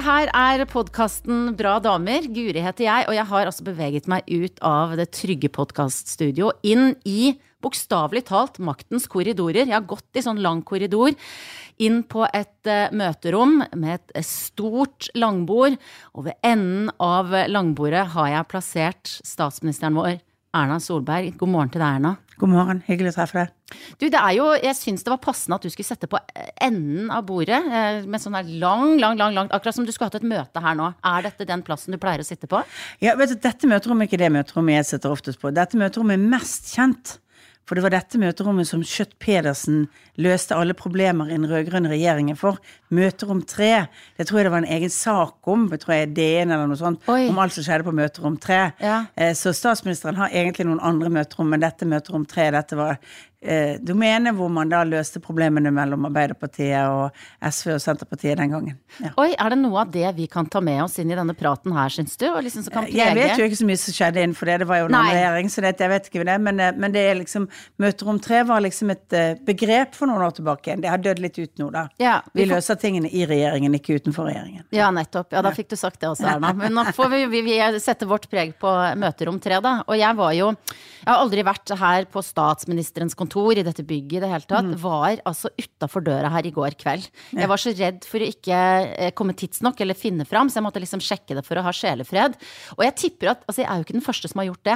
Her er podkasten Bra damer. Guri heter jeg, og jeg har altså beveget meg ut av det trygge podkaststudio inn i bokstavelig talt maktens korridorer. Jeg har gått i sånn lang korridor inn på et uh, møterom med et uh, stort langbord, og ved enden av langbordet har jeg plassert statsministeren vår, Erna Solberg. God morgen til deg, Erna. God morgen, hyggelig å treffe deg. Du, det er jo, Jeg syns det var passende at du skulle sette på enden av bordet eh, med sånn her lang, lang, lang, langt Akkurat som du skulle hatt et møte her nå. Er dette den plassen du pleier å sitte på? Ja, vet du, Dette møterommet er ikke det møterommet jeg sitter oftest på. Dette møterommet er mest kjent for det var dette møterommet som Schjøtt-Pedersen løste alle problemer i den rød-grønne regjeringen for. Møterom 3. Det tror jeg det var en egen sak om, jeg tror jeg DN eller noe sånt, Oi. om alt som skjedde på møterom 3. Ja. Eh, så statsministeren har egentlig noen andre møterom, men dette møterom 3, dette var eh, domene hvor man da løste problemene mellom Arbeiderpartiet og SV og Senterpartiet den gangen. Ja. Oi, Er det noe av det vi kan ta med oss inn i denne praten her, syns du? Liksom jeg vet jo ikke så mye som skjedde innenfor det, det var jo en annen regjering, så det, jeg vet ikke det. Men, eh, men det er liksom Møterom 3 var liksom et uh, begrep for noen år tilbake. Det har dødd litt ut nå, da. Ja, vi, vi løser tingene i regjeringen, ikke utenfor regjeringen. Ja, nettopp. Ja, da fikk du sagt det også, Erna. Men nå får vi, vi, vi sette vårt preg på Møterom 3, da. Og jeg var jo Jeg har aldri vært her på statsministerens kontor kontor i dette bygget i det hele tatt, mm. var altså utafor døra her i går kveld. Ja. Jeg var så redd for å ikke eh, komme tidsnok eller finne fram, så jeg måtte liksom sjekke det for å ha sjelefred. Og jeg tipper at Altså, jeg er jo ikke den første som har gjort det.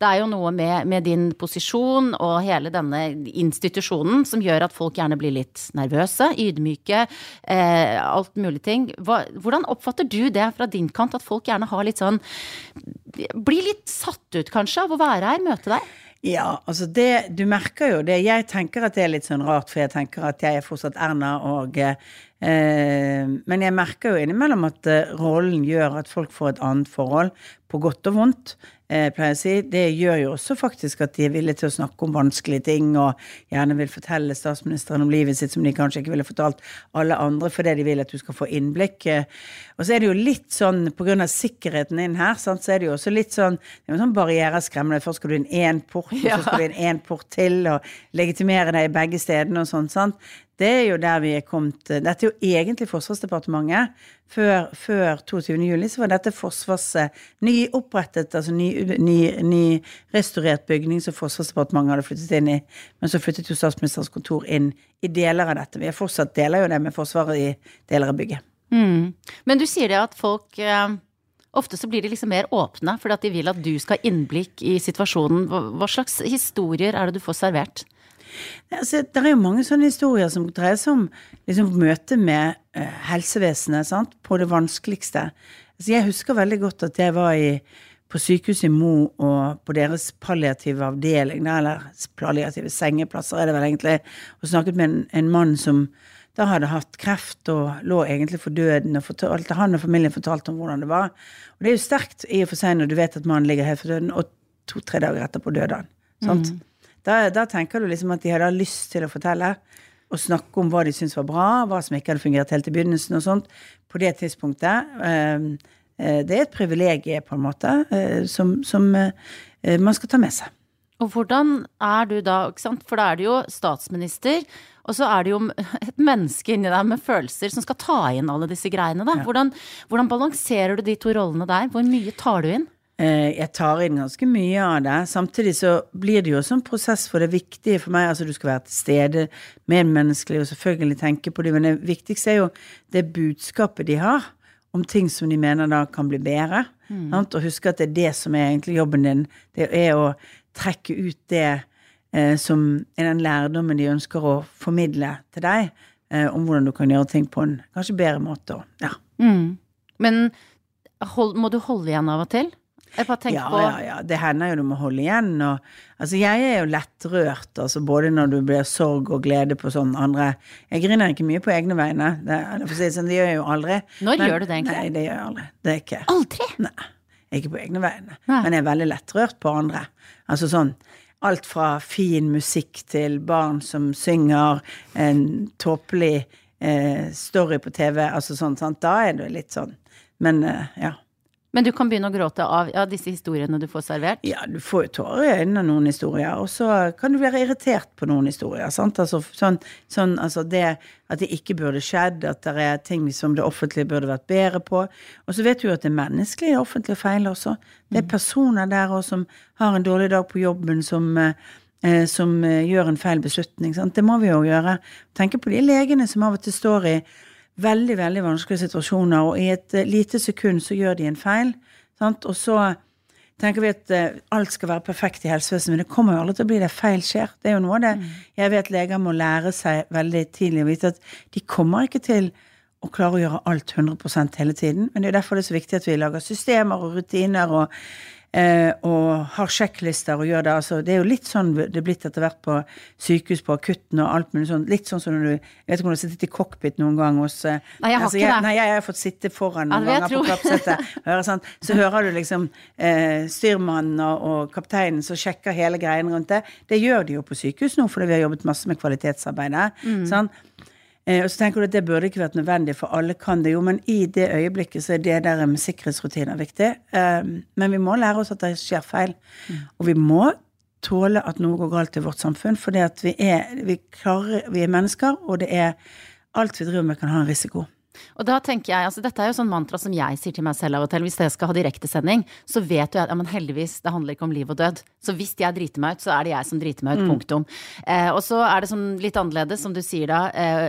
Det er jo noe med, med, din posisjon og hele denne institusjonen som gjør at folk gjerne blir litt nervøse, ydmyke, eh, alt mulig ting. Hva, hvordan oppfatter du det fra din kant, at folk gjerne har litt sånn Blir litt satt ut, kanskje, av å være her, møte deg? Ja, altså det Du merker jo det. Jeg tenker at det er litt sånn rart, for jeg tenker at jeg er fortsatt Erna og eh, Men jeg merker jo innimellom at eh, rollen gjør at folk får et annet forhold, på godt og vondt eh, pleier å si, det gjør jo også faktisk at de er villige til å snakke om vanskelige ting, og gjerne vil fortelle statsministeren om livet sitt som de kanskje ikke ville fortalt alle andre, fordi de vil at du skal få innblikk. Og så er det jo litt sånn, på grunn av sikkerheten inn her, så er det jo også litt sånn det er jo sånn barriereskremmende. Først skal du inn én port, og så skal du inn én port til, og legitimere deg i begge stedene og sånn. sant? Det er jo der vi er kommet Dette er jo egentlig Forsvarsdepartementet. Før, før 22. juli så var dette Forsvars nyopprettet, altså ny, ny, ny, bygning som Forsvarsdepartementet hadde flyttet inn i. Men så flyttet jo statsministerens kontor inn i deler av dette. Vi er fortsatt deler jo det med Forsvaret i deler av bygget. Mm. Men du sier det at folk eh, Ofte så blir de liksom mer åpne fordi at de vil at du skal ha innblikk i situasjonen. Hva slags historier er det du får servert? Altså, det er jo mange sånne historier som dreier seg om liksom, møtet med uh, helsevesenet sant? på det vanskeligste. Altså, jeg husker veldig godt at jeg var i, på sykehuset i Mo og på deres palliative avdeling, eller palliative sengeplasser er det vel egentlig, og snakket med en, en mann som da hadde hatt kreft og lå egentlig for døden. og fortalte, Han og familien fortalte om hvordan det var. Og det er jo sterkt i og for seg når du vet at mannen ligger helt for døden, og to-tre dager etterpå døde han. Sant? Mm. Da, da, tenker du liksom at de hadde lyst til å fortelle og snakke om hva de syntes var bra, hva som ikke hadde fungert helt i begynnelsen og sånt, på det tidspunktet. Ehm, eh, det er et privilegium, på en måte, eh, som, som eh, man skal ta med seg. Og hvordan er du da, ikke sant? for da er du jo statsminister, og så er det jo et menneske inni deg med følelser som skal ta inn alle disse greiene, da. Hvordan, hvordan balanserer du de to rollene der? Hvor mye tar du inn? Eh, jeg tar inn ganske mye av det. Samtidig så blir det jo også en prosess for det viktige for meg. Altså du skal være til stede, medmenneskelig og selvfølgelig tenke på det. Men det viktigste er jo det budskapet de har om ting som de mener da kan bli bedre. Mm. Og huske at det er det som er egentlig jobben din. Det er å trekke ut det eh, som er den lærdommen de ønsker å formidle til deg, eh, om hvordan du kan gjøre ting på en kanskje bedre måte. Ja. Mm. Men hold, må du holde igjen av og til? Jeg bare tenker ja, på Ja, ja, det hender jo du må holde igjen. Og, altså, jeg er jo lettrørt, altså, både når du blir sorg og glede på sånn andre Jeg griner ikke mye på egne vegne. Det, si sånn, det gjør jeg jo aldri. Når men, gjør du det egentlig? Nei, det gjør jeg aldri. Det er ikke Aldri? Nei. Ikke på egne vegne. Nei. Men jeg er veldig lettrørt på andre. Altså sånn alt fra fin musikk til barn som synger en tåpelig eh, story på TV, altså sånn, sant. Da er det litt sånn. Men eh, ja. Men du kan begynne å gråte av ja, disse historiene du får servert? Ja, du får jo tårer i øynene av noen historier, og så kan du være irritert på noen historier. sant? Altså, sånn, sånn, altså det at det ikke burde skjedd, at det er ting som det offentlige burde vært bedre på. Og så vet du jo at det er menneskelig, i offentlige feil også. Det er personer der også som har en dårlig dag på jobben, som eh, som eh, gjør en feil beslutning. Sant? Det må vi jo gjøre. Tenke på de legene som av og til står i veldig veldig vanskelige situasjoner, og i et uh, lite sekund så gjør de en feil. Sant? Og så tenker vi at uh, alt skal være perfekt i helsevesenet, men det kommer jo aldri til å bli det. Feil skjer. Det er jo noe av det mm. jeg vet leger må lære seg veldig tidlig å vite at de kommer ikke til å klare å gjøre alt 100% hele tiden. Men det er derfor det er så viktig at vi lager systemer og rutiner og Eh, og har sjekklister og gjør det. Altså, det er jo litt sånn det er blitt etter hvert på sykehus, på akutten og alt mulig sånn. Litt sånn som når du Jeg vet ikke om du har sittet i cockpit noen gang hos eh, Nei, jeg har altså, ikke det. Nei, jeg har fått sitte foran noen ja, ganger på klappsettet. Sånn, så hører du liksom eh, styrmannen og, og, kapteinen som sjekker hele greien rundt det. Det gjør de jo på sykehus nå, fordi vi har jobbet masse med kvalitetsarbeidet. Mm. Sånn. Eh, og så tenker du at det burde ikke vært nødvendig, for alle kan det jo. Men i det øyeblikket så er det der med sikkerhetsrutiner viktig. Eh, men vi må lære oss at det skjer feil. Mm. Og vi må tåle at noe går galt i vårt samfunn, for vi er, vi, klarer, vi er mennesker, og det er alt vi driver med, kan ha en risiko. Og da tenker jeg, altså Dette er jo sånn mantra som jeg sier til meg selv av og til. Hvis jeg skal ha direktesending, så vet du at ja, men heldigvis, det handler ikke om liv og død. Så hvis jeg driter meg ut, så er det jeg som driter meg ut. Mm. Punktum. Eh, og så er det sånn litt annerledes, som du sier da, eh,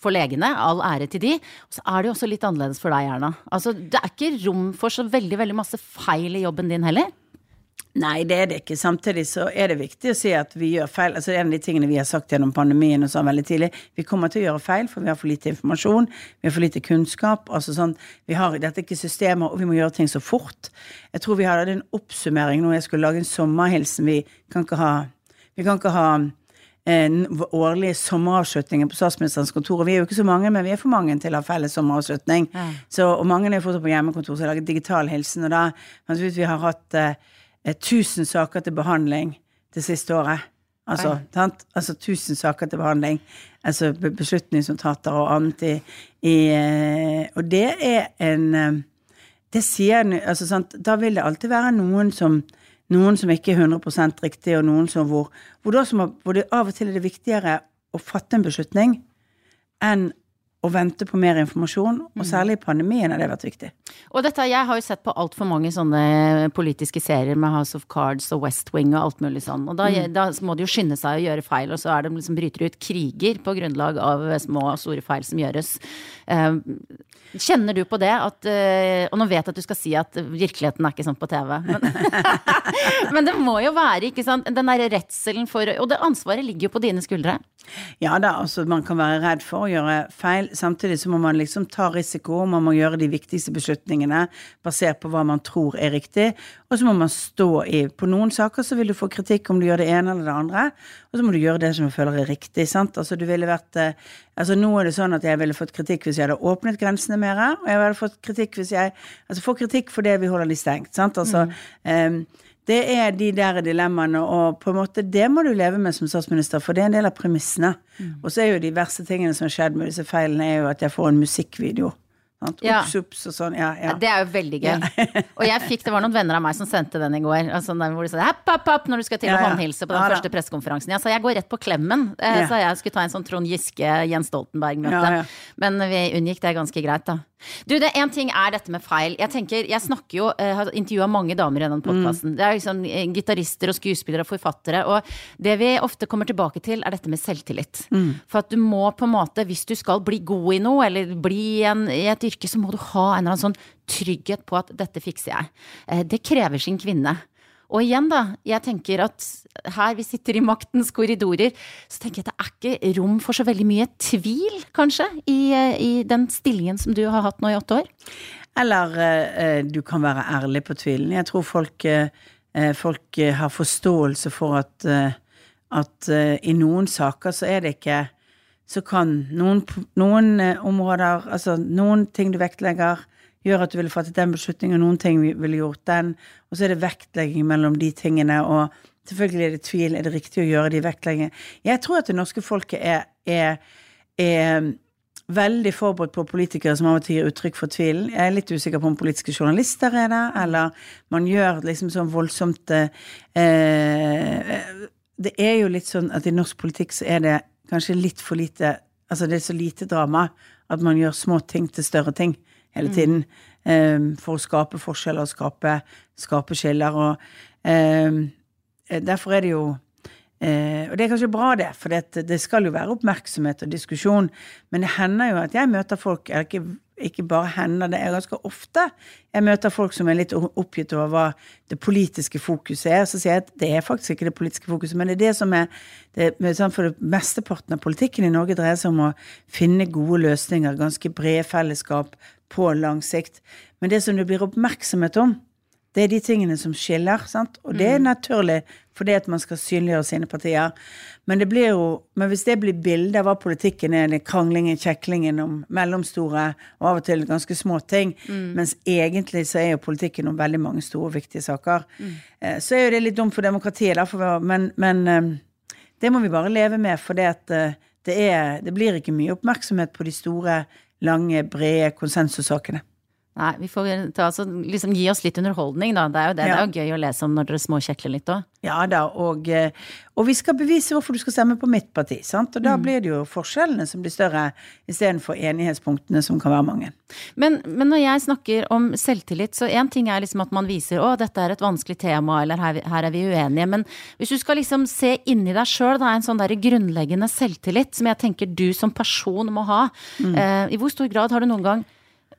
for legene. All ære til de. Og så er det jo også litt annerledes for deg, Erna. Altså, det er ikke rom for så veldig, veldig masse feil i jobben din heller. Nei, det er det ikke. Samtidig så er det viktig å si at vi gjør feil. Altså En av de tingene vi har sagt gjennom pandemien og sånn veldig tidlig, vi kommer til å gjøre feil, for vi har for lite informasjon, vi har for lite kunnskap. altså sånn, vi har, Dette er ikke systemer, og vi må gjøre ting så fort. Jeg tror vi hadde en oppsummering nå. Jeg skulle lage en sommerhilsen. Vi kan ikke ha, vi kan ikke ha en årlige sommeravslutningen på statsministerens kontor. Og vi er jo ikke så mange, men vi er for mange til å ha felles sommeravslutning. Ja. Så, og mange er fortsatt på hjemmekontor, så jeg laget digital hilsen. Og da, vi har hatt eh, 1000 saker til behandling det siste året. Altså, altså 1000 saker til behandling. Altså beslutningsnotater og annet i, i, eh, Og det er en eh, Det sier altså, sant? Da vil det alltid være noen som noen som ikke er 100 riktig, og noen som hvor, hvor, det, hvor det av og til er det viktigere å fatte en beslutning enn å vente på mer informasjon, og mm. særlig i pandemien har det vært viktig. Og dette, Jeg har jo sett på altfor mange sånne politiske serier med House of Cards og West Wing og alt mulig sånn. Og da, mm. da må de jo skynde seg å gjøre feil, og så er de liksom bryter ut kriger på grunnlag av små og store feil som gjøres. Uh, kjenner du på det at uh, Og nå vet jeg at du skal si at virkeligheten er ikke sånn på TV, men, men det må jo være, ikke sant, den derre redselen for Og det ansvaret ligger jo på dine skuldre. Ja da, altså man kan være redd for å gjøre feil. Samtidig så må man liksom ta risiko, man må gjøre de viktigste beslutningene basert på hva man tror er riktig. Og så må man stå i På noen saker så vil du få kritikk om du gjør det ene eller det andre, og så må du gjøre det som du føler er riktig. sant? Altså du ville vært eh, Altså nå er det sånn at jeg ville fått kritikk hvis jeg hadde åpnet grensene mer, og jeg ville fått kritikk hvis jeg Altså få kritikk for det vi holder de stengt, sant. Altså mm. um, det er de der dilemmaene, og på en måte det må du leve med som statsminister, for det er en del av premissene. Mm. Og så er jo de verste tingene som har skjedd med disse feilene, er jo at jeg får en musikkvideo. Ja. Ups, ups, og sånn, ja, ja. Det er jo veldig gøy. Og jeg fikk, det var noen venner av meg som sendte den i går. Altså, hvor de sa happ, happ, happ, når du skal til å håndhilse på den første pressekonferansen. Jeg sa jeg går rett på klemmen. Eh, så jeg skulle ta en sånn Trond Giske, Jens Stoltenberg-møte. Men vi unngikk det ganske greit, da. Du, det en ting er dette med feil. Jeg tenker, jeg snakker jo, jeg eh, har intervjua mange damer i denne podkasten. Mm. Det er liksom eh, gitarister og skuespillere og forfattere. Og det vi ofte kommer tilbake til, er dette med selvtillit. Mm. For at du må på en måte, hvis du skal bli god i noe, eller bli en, i et yrke, så må du ha en eller annen sånn trygghet på at dette fikser jeg. Eh, det krever sin kvinne. Og igjen, da, jeg tenker at her vi sitter i maktens korridorer, så tenker jeg at det er ikke rom for så veldig mye tvil, kanskje, i, i den stillingen som du har hatt nå i åtte år? Eller eh, du kan være ærlig på tvilen. Jeg tror folk, eh, folk har forståelse for at, eh, at eh, i noen saker så er det ikke Så kan noen, noen eh, områder, altså noen ting du vektlegger, gjør at du ville fattet den beslutningen, noen ting ville gjort den. Og så er det vektlegging mellom de tingene, og selvfølgelig er det tvil. Er det riktig å gjøre de vektleggingene? Jeg tror at det norske folket er, er, er veldig forberedt på politikere som av og til gir uttrykk for tvilen. Jeg er litt usikker på om politiske journalister er det, eller man gjør liksom sånn voldsomt eh, Det er jo litt sånn at i norsk politikk så er det kanskje litt for lite Altså det er så lite drama at man gjør små ting til større ting hele tiden. Mm. Eh, for å skape forskjeller og skape, skape skiller. Og um, derfor er det jo uh, og det er kanskje bra, det, for det, det, skal jo være oppmerksomhet og diskusjon. Men det hender jo at jeg møter folk eller ikke, ikke bare hender det, er ganske ofte jeg møter folk som er litt oppgitt over hva det politiske fokuset er. Så sier jeg at det er faktisk ikke det politiske fokuset, men det er det som er det, For det mesteparten av politikken i Norge dreier seg om å finne gode løsninger, ganske brede fellesskap på lang sikt. Men det som det blir oppmerksomhet om, det er de tingene som skiller, sant? og det er mm. naturlig fordi at man skal synliggjøre sine partier. Men, det blir jo, men hvis det blir bildet av hva politikken er, det kranglingen, kjeklingen om mellomstore og av og til ganske små ting, mm. mens egentlig så er jo politikken om veldig mange store og viktige saker, mm. Eh, så er jo det litt dumt for demokratiet, da, men, men, eh, det må vi bare leve med, for det, eh, det, det blir ikke mye oppmerksomhet på de store, lange, brede konsensussakene. Nei, vi får ta, altså, liksom, gi oss litt underholdning, da. Det er jo, det, ja. det er jo gøy å lese om når dere småkjekler litt òg. Ja da, og, eh, og, vi skal bevise hvorfor du skal stemme på mitt parti. sant? Og da mm. blir det jo forskjellene som blir større, istedenfor enighetspunktene som kan være mange. Men, men, når jeg snakker om selvtillit, så én ting er liksom at man viser å, dette er et vanskelig tema, eller her, her er vi uenige. Men hvis du skal liksom se inni deg sjøl, en sånn der grunnleggende selvtillit som jeg tenker du som person må ha. Mm. Eh, I hvor stor grad har du noen gang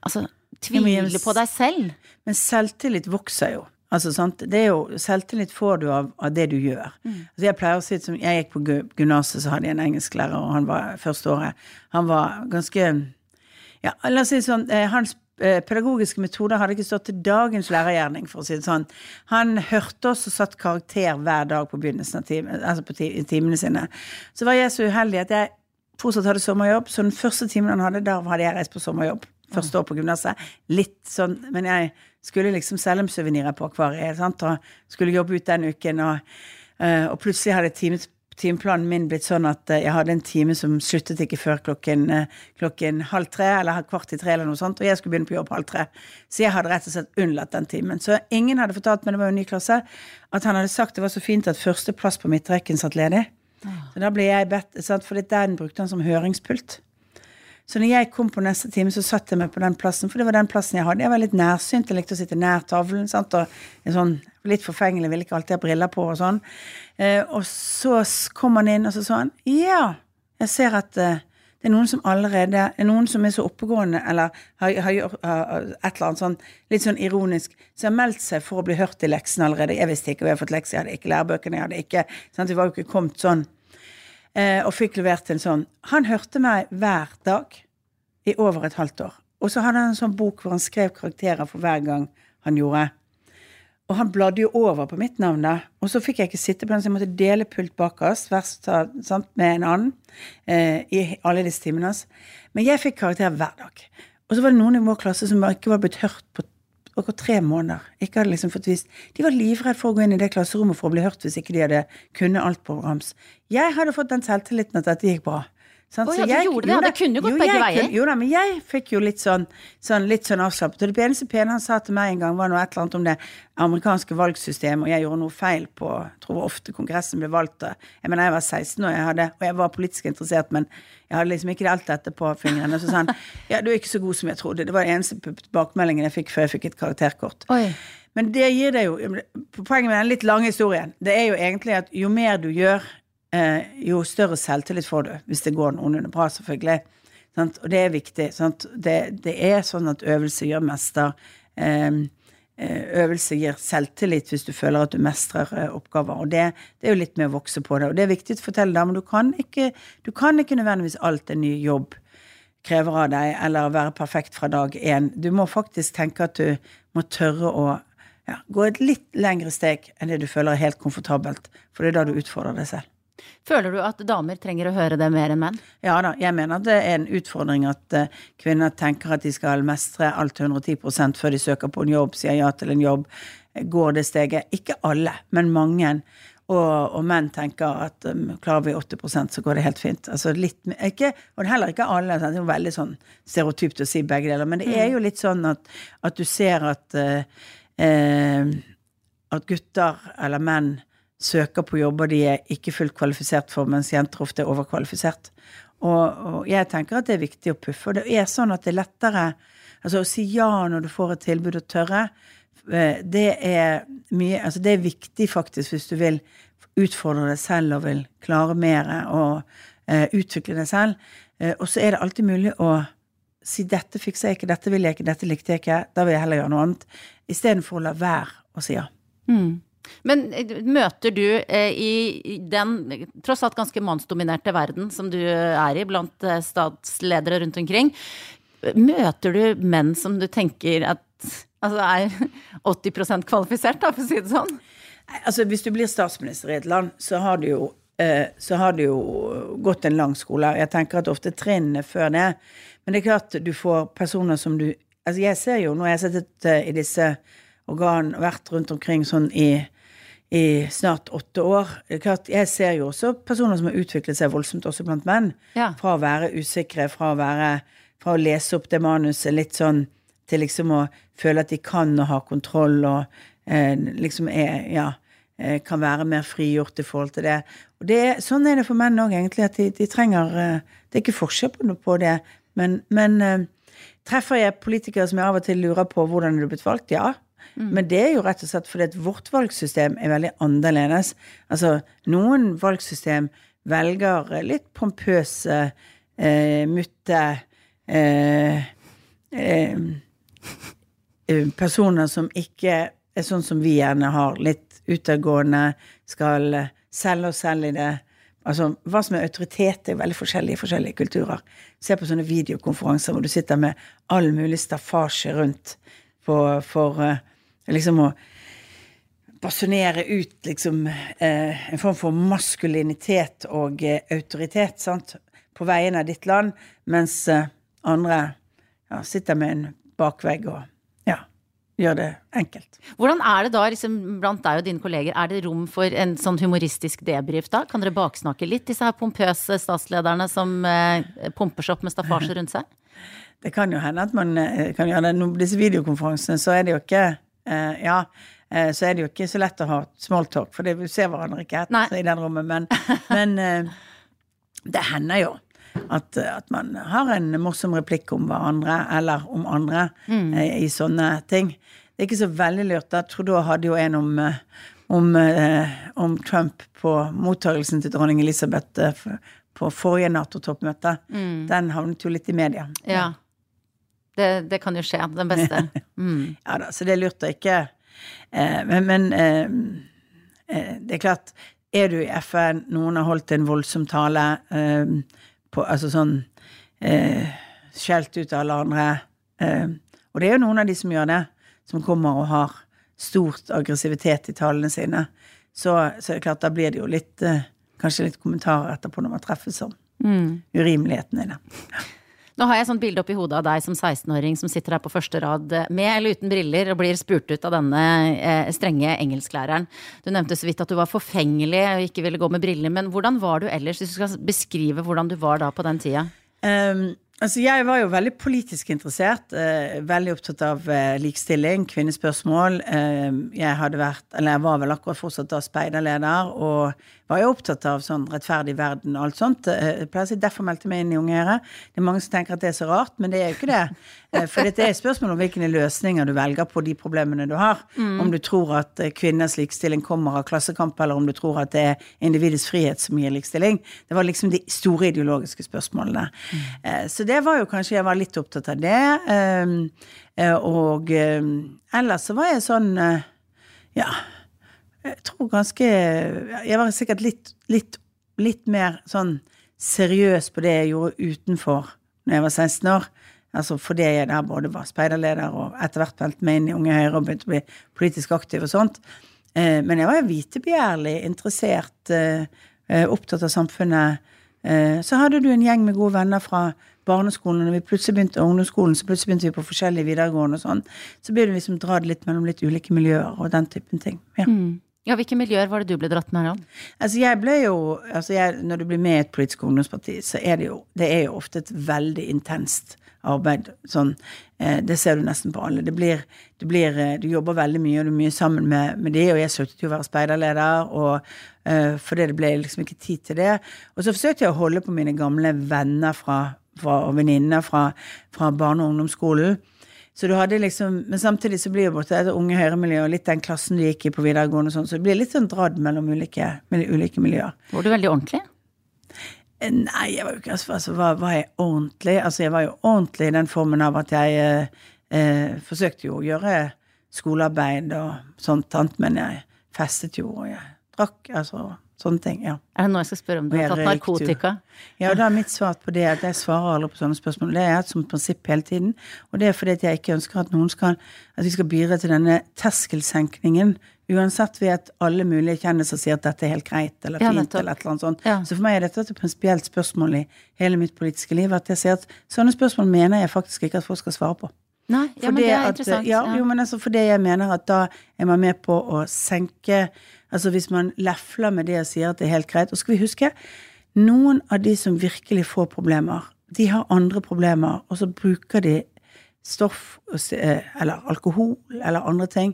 altså tvile på deg selv. Men selvtillit vokser jo. Altså, sant? Det er jo, selvtillit får du av, av det du gjør. Mm. Altså, jeg pleier å si som jeg gikk på gymnaset, så hadde jeg en engelsklærer, og han var første året Han var ganske Ja, la oss si sånn eh, Hans eh, pedagogiske metoder hadde ikke stått til dagens lærergjerning, for å si det sånn. Han hørte oss og satt karakter hver dag på begynnelsen av timen, altså på timene sine. Så var jeg så uheldig at jeg fortsatt hadde sommerjobb, så den første timen han hadde, da hadde jeg reist på sommerjobb første år på gymnaset. Litt sånn Men jeg skulle liksom selge suvenirer på Akvariet, sant, og skulle jobbe ut den uken, og, eh, og plutselig hadde times timeplanen min blitt sånn at eh, jeg hadde en time som sluttet ikke før klokken, eh, klokken halv tre, eller kvart i tre, eller noe sånt, og jeg skulle begynne på jobb halv tre. Så jeg hadde rett og slett unnlatt den timen. Så ingen hadde fortalt meg, det var jo en ny klasse, at han hadde sagt det var så fint at første plass på midtrekken satt ledig. Så da ble jeg bedt, for den brukte han som høringspult. Så når jeg kom på neste time, så satt jeg meg på den plassen, for det var den plassen jeg hadde. Jeg var litt nærsynt, jeg likte å sitte nær tavlen. Sant? Og sånn, litt forfengelig, ville ikke alltid ha briller på og sånn. Eh, og så kom han inn, og så sa han ja, jeg ser at eh, det er noen som allerede er noen som er så oppegående, eller har, har, har, et eller annet sånn litt sånn ironisk, som har meldt seg for å bli hørt i leksen allerede. Jeg visste ikke, og jeg har fått lekser, jeg hadde ikke lærebøkene, jeg hadde ikke sant? Vi var jo ikke kommet sånn og fikk levert en sånn. Han hørte meg hver dag i over et halvt år. Og så hadde han en sånn bok hvor han skrev karakterer for hver gang han gjorde. Og han bladde jo over på mitt navn, da. Og så fikk jeg ikke sitte på den, så jeg måtte dele pult bakerst med en annen eh, i alle disse timene hans. Men jeg fikk karakter hver dag. Og så var det noen i vår klasse som ikke var blitt hørt på akkurat tre måneder. Ikke hadde liksom fått vist. De var livredde for å gå inn i det klasserommet for å bli hørt hvis ikke de hadde kunnet alt på rams. Jeg hadde fått den selvtilliten at dette gikk bra. Sånn, oh, ja, så jeg, gjorde det, ja, det kunne jo gått begge veier. jo da, men jeg fikk jo litt sånn, sånn, litt sånn avslappet. Og det eneste pene han sa til meg en gang, var noe et eller annet om det amerikanske valgsystemet, og jeg gjorde noe feil på Jeg tror ofte Kongressen ble valgt. Jeg mener, jeg var 16 og jeg, hadde, og jeg var politisk interessert, men jeg hadde liksom ikke alt dette på fingrene. Så sa han ja, du er ikke så god som jeg trodde. Det var den eneste tilbakemeldingen jeg fikk før jeg fikk et karakterkort. Oi. Men det gir deg jo Poenget med den litt lange historien, det er jo egentlig at jo mer du gjør jo større selvtillit får du, hvis det går noenlunde bra, selvfølgelig. Sant? Og det er viktig. Det, det, er sånn at øvelse gjør mester. Eh, eh, øvelse gir selvtillit hvis du føler at du mestrer eh, oppgaver. Og det, det, er jo litt med å vokse på det. Og det er viktig å fortelle deg, men du du kan ikke nødvendigvis alt en ny jobb krever av deg, eller være perfekt fra dag én. Du må faktisk tenke at du må tørre å ja, gå et litt lengre steg enn det du føler er helt komfortabelt, for det er da du utfordrer deg selv. Føler du at damer trenger å høre det mer enn menn? Ja da, jeg mener at det er en utfordring at uh, kvinner tenker at de skal mestre alt til 110 før de søker på en jobb, sier ja til en jobb, går det steget. Ikke alle, men mange. og, og menn tenker at um, klarer vi 80% så går det helt fint. Altså litt, ikke, Og heller ikke alle. Det er jo veldig sånn stereotypt å si begge deler. Men det er jo litt sånn at, at du ser at uh, uh, at gutter eller menn søker på jobber de er ikke fullt kvalifisert for, mens jenter ofte er overkvalifisert. Og, og jeg tenker at det er viktig å puffe. Og det er sånn at det er lettere altså å si ja når du får et tilbud, og tørre. eh, Det er mye Altså det er viktig faktisk hvis du vil utfordre deg selv og vil klare mer og eh, utvikle deg selv. Eh, og så er det alltid mulig å si 'dette fikser jeg ikke, dette vil jeg ikke, dette likte jeg ikke', da vil jeg heller gjøre noe annet. Istedenfor å la være å si ja. Men eh, møter du eh, i den tross alt ganske mannsdominerte verden som du er i, blant eh, statsledere rundt omkring, møter du menn som du tenker at altså er 80 kvalifisert, da, for å si det sånn? Altså, hvis du blir statsminister i et land, så har du jo, eh, så har du jo gått en lang skole. Jeg tenker at ofte trinnene før det. Men det er klart du får personer som du Altså, jeg ser jo, når jeg har sittet eh, i disse organ, vært rundt omkring sånn i, i snart åtte år er klart, Jeg ser jo også personer som har utviklet seg voldsomt også blant menn. Ja. Fra å være usikre, fra å være Fra å lese opp det manuset litt sånn til liksom å føle at de kan og har kontroll og eh, liksom er Ja, eh, kan være mer frigjort i forhold til det. Og det, sånn er det for menn òg, egentlig, at de, de trenger eh, Det er ikke forskjell på, på det, men, men eh, Treffer jeg politikere som jeg av og til lurer på hvordan er du blitt valgt? Ja. Men det er jo rett og slett fordi at vårt valgsystem er veldig annerledes. Altså, noen valgsystem velger litt pompøse, eh, mutte eh, eh, eh, personer som ikke er sånn som vi gjerne har. Litt utadgående, skal eh, selge oss selv i det. Altså, Hva som er autoritet, er veldig forskjellig i forskjellige kulturer. Se på sånne videokonferanser hvor du sitter med all mulig staffasje rundt for, for eh, liksom å basunere ut liksom eh, en form for maskulinitet og eh, autoritet, sant, på vegne av ditt land, mens eh, andre ja, sitter med en bakvegg og ja, gjør det enkelt. Hvordan er det da liksom, blant deg og dine kolleger, er det rom for en sånn humoristisk debrief da? Kan dere baksnakke litt, disse her pompøse statslederne som eh, pumper seg opp med staffasje rundt seg? Det kan jo hende at man eh, kan gjøre det. Disse videokonferansene, så er det jo ikke eh, Ja, eh, så er det jo ikke så lett å ha smalltalk, for det, vi ser hverandre ikke helt i den rommet. Men, men eh, det hender jo at, at man har en morsom replikk om hverandre, eller om andre, eh, i sånne ting. Det er ikke så veldig lurt. Jeg tror da. Hadde jo en om, eh, om, eh, om Trump på mottagelsen til dronning Elisabeth på forrige Nato-toppmøte. Den havnet jo litt i media. Ja. Det, det kan jo skje. Den beste. Mm. Ja da, så det er lurt å ikke eh, Men, men eh, eh, det er klart, er du i FN, noen har holdt en voldsom tale eh, på, Altså sånn eh, Skjelt ut alle andre. Eh, og det er jo noen av de som gjør det, som kommer og har stort aggressivitet i talene sine. Så, så er det klart, da blir det jo litt Kanskje litt kommentarer etterpå når man treffes om urimeligheten i det. Nå har jeg sånt bilde oppi hodet av deg som 16-åring som sitter her på første rad eh, med eller uten briller og blir spurt ut av denne eh, strenge engelsklæreren. Du nevnte så vidt at du var forfengelig og ikke ville gå med briller, men hvordan var du ellers, hvis du skal beskrive hvordan du var da på den tida? Um, altså jeg var jo veldig politisk interessert. Uh, veldig opptatt av uh, likestilling, kvinnespørsmål. Uh, jeg hadde vært, eller jeg var vel akkurat fortsatt da speiderleder, og var jo opptatt av sånn rettferdig verden og alt sånt. Eh, Jeg derfor meldte jeg meg inn i Unge Høyre. Det er mange som tenker at det er så rart, men det er jo ikke det. Eh, For dette er et spørsmål om hvilke løsninger du velger på de problemene du har. Om du tror at eh, kvinners likestilling kommer av klassekamp, eller om du tror at det er individets frihet som gir likestilling. Det var liksom de store ideologiske spørsmålene. Mm. Så det var jo kanskje Jeg var litt opptatt av det. Og ellers så var jeg sånn Ja. Jeg tror ganske Jeg var sikkert litt, litt, litt mer sånn seriøs på det jeg gjorde utenfor når jeg var 16 år. Altså fordi jeg der både var speiderleder og etter hvert meldte meg inn i Unge Høyre og begynte å bli politisk aktiv og sånt. Eh, Men jeg var jo vitebegjærlig, interessert, eh, eh, opptatt av samfunnet. Så hadde du en gjeng med gode venner fra barneskolen, og vi plutselig begynte ungdomsskolen, så plutselig begynte vi på forskjellige videregående og sånn. Så ble du liksom dratt litt mellom litt ulike miljøer og den typen ting. Ja. Ja, hvilke miljøer var det du ble dratt med? Om? Altså jeg ble jo, altså jeg, Når du blir med i et politisk ungdomsparti, så er det jo, det er jo ofte et veldig intenst arbeid. Sånn, eh, det ser du nesten på alle. Det blir, det blir, eh, du jobber veldig mye, og du er mye sammen med, med de, og jeg sluttet jo å være speiderleder, og, eh, fordi det ble liksom ikke tid til det. Og så forsøkte jeg å holde på mine gamle venner fra, fra, og venninner fra, fra barne- og ungdomsskolen. Så du hadde liksom, Men samtidig så blir jo borte et unge høyremiljøet og litt den klassen du gikk i på videregående, og sånn, så det blir litt sånn dradd mellom ulike, mellom ulike miljøer. Var du veldig ordentlig? Eh, Nei, jeg var jo ikke altså, hva var, var jeg ordentlig? Altså, jeg var jo ordentlig i den formen av at jeg eh, eh, forsøkte jo å gjøre skolearbeid og sånt, men jeg festet jo, og jeg drakk, altså sånne ting, ja. Er det nå jeg skal spørre om du har tatt narkotika? Ja, og da er mitt svar på det at jeg svarer aldri på sånne spørsmål. Det har jeg hatt som prinsipp hele tiden, og det er fordi at jeg ikke ønsker at noen skal, at vi skal bidra til denne terskelsenkningen, uansett ved at alle mulige kjendiser sier at dette er helt greit, eller fint, Ja, eller et eller annet sånt. Ja. Så for meg er dette et prinsipielt spørsmål i hele mitt politiske liv, at jeg sier at sånne spørsmål mener jeg faktisk ikke at folk skal svare på. Nei, ja, men det er at, interessant. Ja, ja. Jo, men altså fordi jeg mener at da er man med på å senke Altså hvis man lefler med det og sier at det er helt greit. Og skal vi huske, noen av de som virkelig får problemer, de har andre problemer, og så bruker de stoff eh, eller alkohol eller andre ting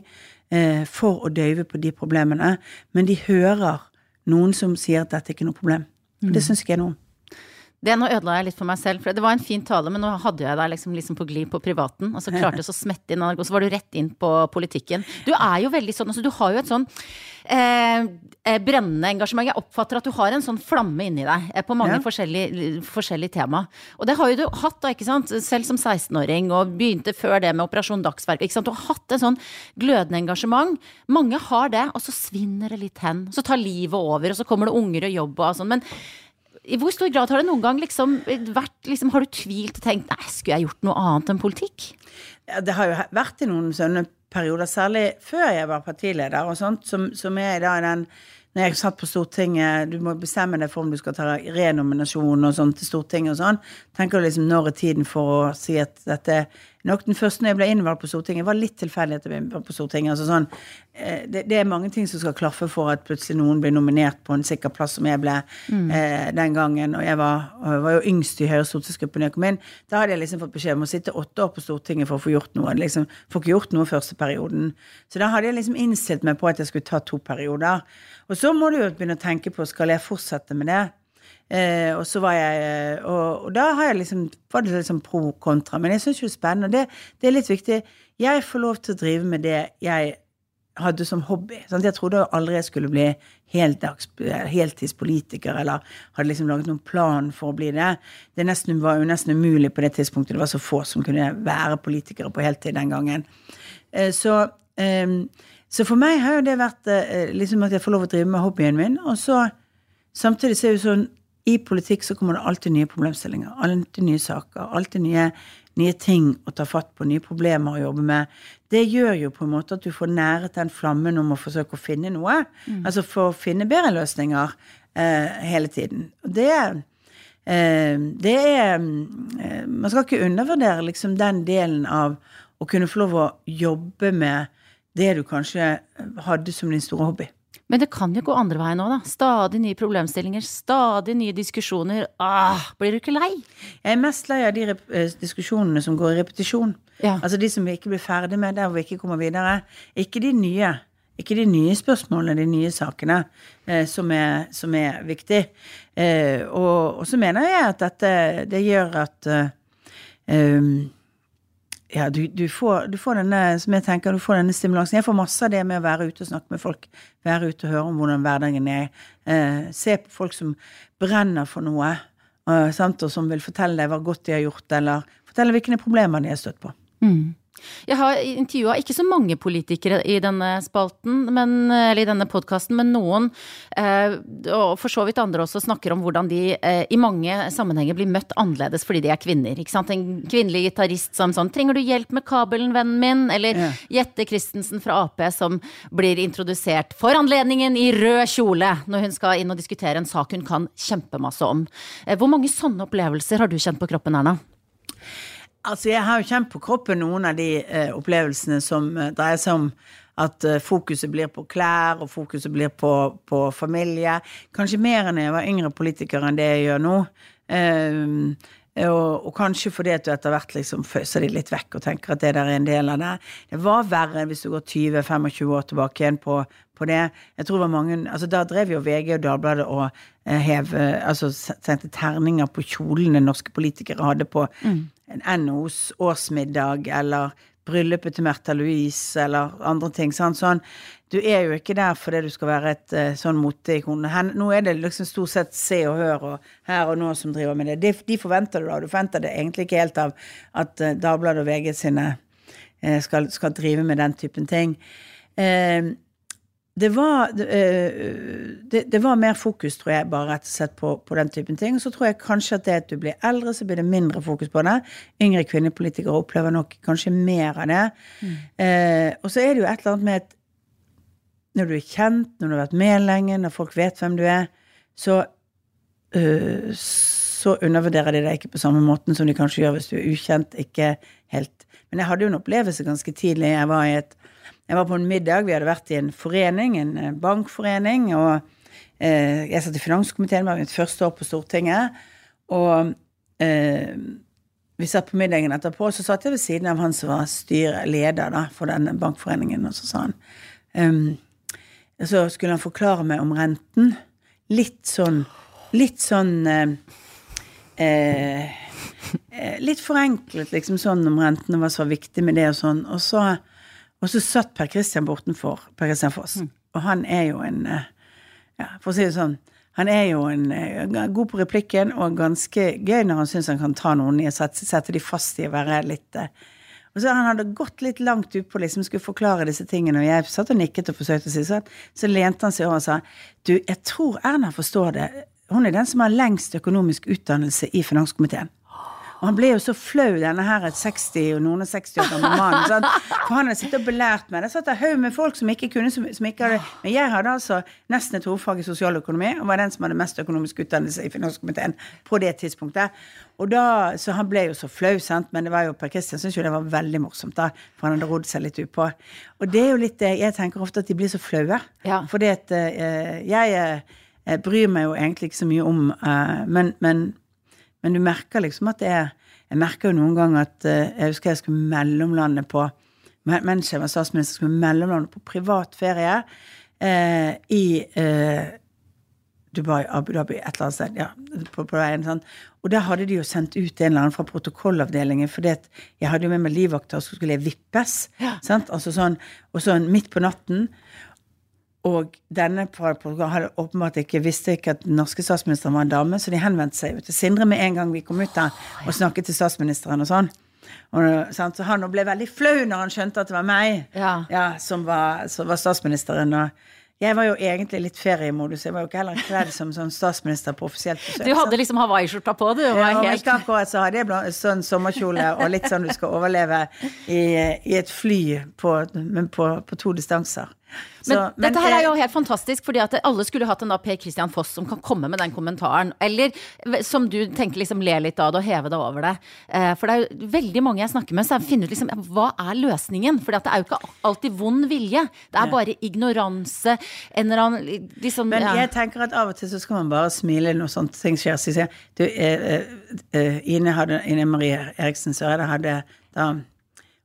eh, for å døyve på de problemene. Men de hører noen som sier at dette ikke er noe problem. Mm. Det syns ikke jeg noe om. Det nå ødela jeg litt for meg selv, for det var en fin tale, men nå hadde jeg deg liksom, liksom på glid på privaten, og så klarte jeg så å smette inn, og så var du rett inn på politikken. Du er jo veldig sånn, altså du har jo et sånn eh, eh, brennende engasjement. Jeg oppfatter at du har en sånn flamme inni deg eh, på mange Ja. forskjellige, forskjellige tema. Og det har jo du hatt, da, ikke sant, selv som 16-åring, og begynte før det med Operasjon Dagsverk, ikke sant. Du har hatt et sånn glødende engasjement. Mange har det, og så svinner det litt hen. Så tar livet over, og så kommer det unger og jobb og sånn. Men i hvor stor grad har det noen gang liksom vært liksom, Har du tvilt og tenkt nei, skulle jeg gjort noe annet enn politikk? Ja, det har jo vært i noen sånne perioder, særlig før jeg var partileder og sånt, som, som er da i den når jeg satt på Stortinget, du må bestemme deg for om du skal ta renominasjon og sånn til Stortinget og sånn. Tenker du liksom når er tiden for å si at dette Nok den første når jeg ble innvalgt på Stortinget, var litt tilfeldig at jeg ble innvalgt på Stortinget. altså sånn, eh, det, det er mange ting som skal klaffe for at plutselig noen blir nominert på en sikker plass, som jeg ble eh, den gangen. Og jeg var, var jo yngst i Høyres stortingsgruppe da jeg kom inn. Da hadde jeg liksom fått beskjed om å sitte åtte år på Stortinget for å få gjort noe. liksom, Får ikke gjort noe første perioden. Så da hadde jeg liksom innstilt meg på at jeg skulle ta to perioder. Og så må du jo begynne å tenke på skal jeg fortsette med det. Eh, og så var jeg eh, og, og da har jeg liksom, var det liksom pro kontra. Men jeg syns jo det er spennende, og det, det er litt viktig. Jeg får lov til å drive med det jeg hadde som hobby. Sant? Jeg trodde aldri jeg skulle bli heldags, heltidspolitiker, eller hadde liksom laget noen plan for å bli det. Det nesten, var jo nesten umulig på det tidspunktet. Det var så få som kunne være politikere på heltid den gangen. Eh, så, eh, så for meg har jo det vært eh, liksom at jeg får lov å drive med hobbyen min. Og så samtidig så er det jo sånn i politikk så kommer det alltid nye problemstillinger. Alltid nye saker. Alltid nye, nye ting å ta fatt på. Nye problemer å jobbe med. Det gjør jo på en måte at du får næret den flammen om å forsøke å finne noe. Altså for å finne bedre løsninger eh, hele tiden. Og det eh, det er eh, Man skal ikke undervurdere liksom den delen av å kunne få lov å jobbe med det du kanskje hadde som din store hobby. Men det kan jo gå andre veien òg, da. Stadig nye problemstillinger, stadig nye diskusjoner. Ah, blir du ikke lei? Jeg er mest lei av de eh, diskusjonene som går i repetisjon. Ja. Altså de som vi ikke blir ferdig med, der hvor vi ikke kommer videre. Ikke de nye. Ikke de nye spørsmålene, de nye sakene, eh, som, er, som er viktig. Eh, og, og så mener jeg at dette det gjør at eh, um, ja, du, du, får, du får denne som jeg tenker, du får denne stimulansen. Jeg får masse av det med å være ute og snakke med folk. Være ute og høre om hvordan hverdagen er. Eh, se på folk som brenner for noe, eh, og som vil fortelle deg hva godt de har gjort, eller fortelle hvilke problemer de har støtt på. Jeg har intervjua ikke så mange politikere i denne spalten, men, eller i denne podkasten, men noen, eh, og for så vidt andre også, snakker om hvordan de eh, i mange sammenhenger blir møtt annerledes fordi de er kvinner. Ikke sant? En kvinnelig gitarist som sånn 'Trenger du hjelp med kabelen, vennen min?' Eller Ja. Jette Christensen fra Ap som blir introdusert for anledningen i rød kjole når hun skal inn og diskutere en sak hun kan kjempemasse om. Eh, Hvor mange sånne opplevelser har du kjent på kroppen, Erna? Altså, jeg har jo kjent på kroppen noen av de eh, opplevelsene som eh, dreier seg om at eh, fokuset blir på klær, og fokuset blir på, på familie. Kanskje mer enn jeg var yngre politiker enn det jeg gjør nå. Um, og, og, kanskje fordi at du etter hvert liksom føser de litt vekk og tenker at det der er en del av det. Det var verre hvis du går 20-25 år tilbake igjen på, på, det. Jeg tror det var mange, altså Da drev jo VG og Dagbladet og eh, hev, altså sendte terninger på kjolene norske politikere hadde på mm. NOs årsmiddag eller bryllupet til Märtha Louise eller andre ting. Sånn, sånn. Du er jo ikke der fordi du skal være et uh, sånn moteikon. Nå er det liksom stort sett Se og Hør og Her og Nå som driver med det. De, de forventer du da. Du forventer det egentlig ikke helt av at uh, Dagbladet og VG sine uh, skal, skal, drive med den typen ting. Uh, det var, eh, det, det var, mer fokus, tror jeg, bare rett og slett på, på, den typen ting. Og så tror jeg kanskje at det at du blir eldre, så blir det mindre fokus på det. Yngre kvinnepolitikere opplever nok kanskje mer av det. Mm. Eh, og så er det jo et eller annet med at når du er kjent, når du har vært med lenge, når folk vet hvem du er, så, øh, så undervurderer de deg ikke på samme måten som de kanskje gjør hvis du er ukjent. Ikke helt. Men jeg hadde jo en opplevelse ganske tidlig. Jeg var i et jeg var på en middag, vi hadde vært i en forening, en eh, bankforening, og eh, jeg satt i finanskomiteen, det var mitt første år på Stortinget, og eh, vi satt på middagen etterpå, og så satt jeg ved siden av han som var styreleder for denne bankforeningen, og så sa han um, Så skulle han forklare meg om renten. Litt sånn Litt sånn eh, eh, Litt forenklet, liksom sånn om renten og hva som var viktig med det og sånn. Og så og så satt Per Christian bortenfor Per Christian Foss. Mm. Og han er jo en eh, ja, For å si det sånn Han er jo en, eh, god på replikken og ganske gøy når han syns han kan ta noen i og sette, sette de fast i å være litt eh, og så Han hadde gått litt langt utpå liksom skulle forklare disse tingene, og jeg satt og nikket og forsøkte å si sånn. Så lente han seg over og sa du, jeg tror Erna forstår det. Hun er den som har lengst økonomisk utdannelse i finanskomiteen. Og han ble jo så flau, denne her 60 og noen og 60 år gamle mannen. Sånn. For han hadde sittet og belært meg. Det satt en haug med folk som ikke kunne, som, som ikke hadde Men jeg hadde altså nesten et hovedfag i sosialøkonomi, og var den som hadde mest økonomisk utdannelse i finanskomiteen på det tidspunktet. Og da, Så han ble jo så flau, sant. Men det var jo Per Kristian syntes jo det var veldig morsomt, da. For han hadde rodd seg litt utpå. Og det er jo litt det Jeg tenker ofte at de blir så flaue. Ja. Fordi at uh, jeg uh, bryr meg jo egentlig ikke så mye om uh, men, men men du merker liksom at det er Jeg merker jo noen ganger at uh, Jeg husker jeg skulle mellomlande på Mens jeg var statsminister, skulle mellomlande på privat ferie uh, i uh, Dubai, Abu Dhabi, et eller annet sted. ja, på, på veien, sånn. Og der hadde de jo sendt ut en eller annen fra protokollavdelingen, fordi at jeg hadde jo med meg livvakter, og så skulle jeg vippes. Ja. sant, altså sånn, Og sånn midt på natten. Og denne hadde åpenbart ikke visste ikke at den norske statsministeren var en dame, så de henvendte seg til Sindre med en gang vi kom ut der, og snakket til statsministeren og sånn. Og, så han ble veldig flau når han skjønte at det var meg ja. Ja, som, var, som, var, statsministeren. Og jeg var jo egentlig litt feriemodus. Jeg var jo ikke heller kledd som sånn statsminister på offisielt besøk. Du hadde liksom hawaiiskjorta på, du. Ja, helt... Ikke akkurat så hadde jeg sånn sommerkjole og litt sånn du skal overleve i, i et fly på, på, på to distanser. Men, så, men, dette her er jo helt fantastisk, fordi at alle skulle hatt en da Per Christian Foss som kan komme med den kommentaren. Eller som du tenker liksom le litt av det og heve deg over det. Eh, for det er jo veldig mange jeg snakker med som finner ut liksom hva er løsningen? For det er jo ikke alltid vond vilje. Det er bare ignoranse. En eller annen liksom Men jeg tenker at av og til så skal man bare smile når sånne ting skjer. Så sier du, eh, eh, Ine, hadde, Ine Marie Eriksen Søreide hadde da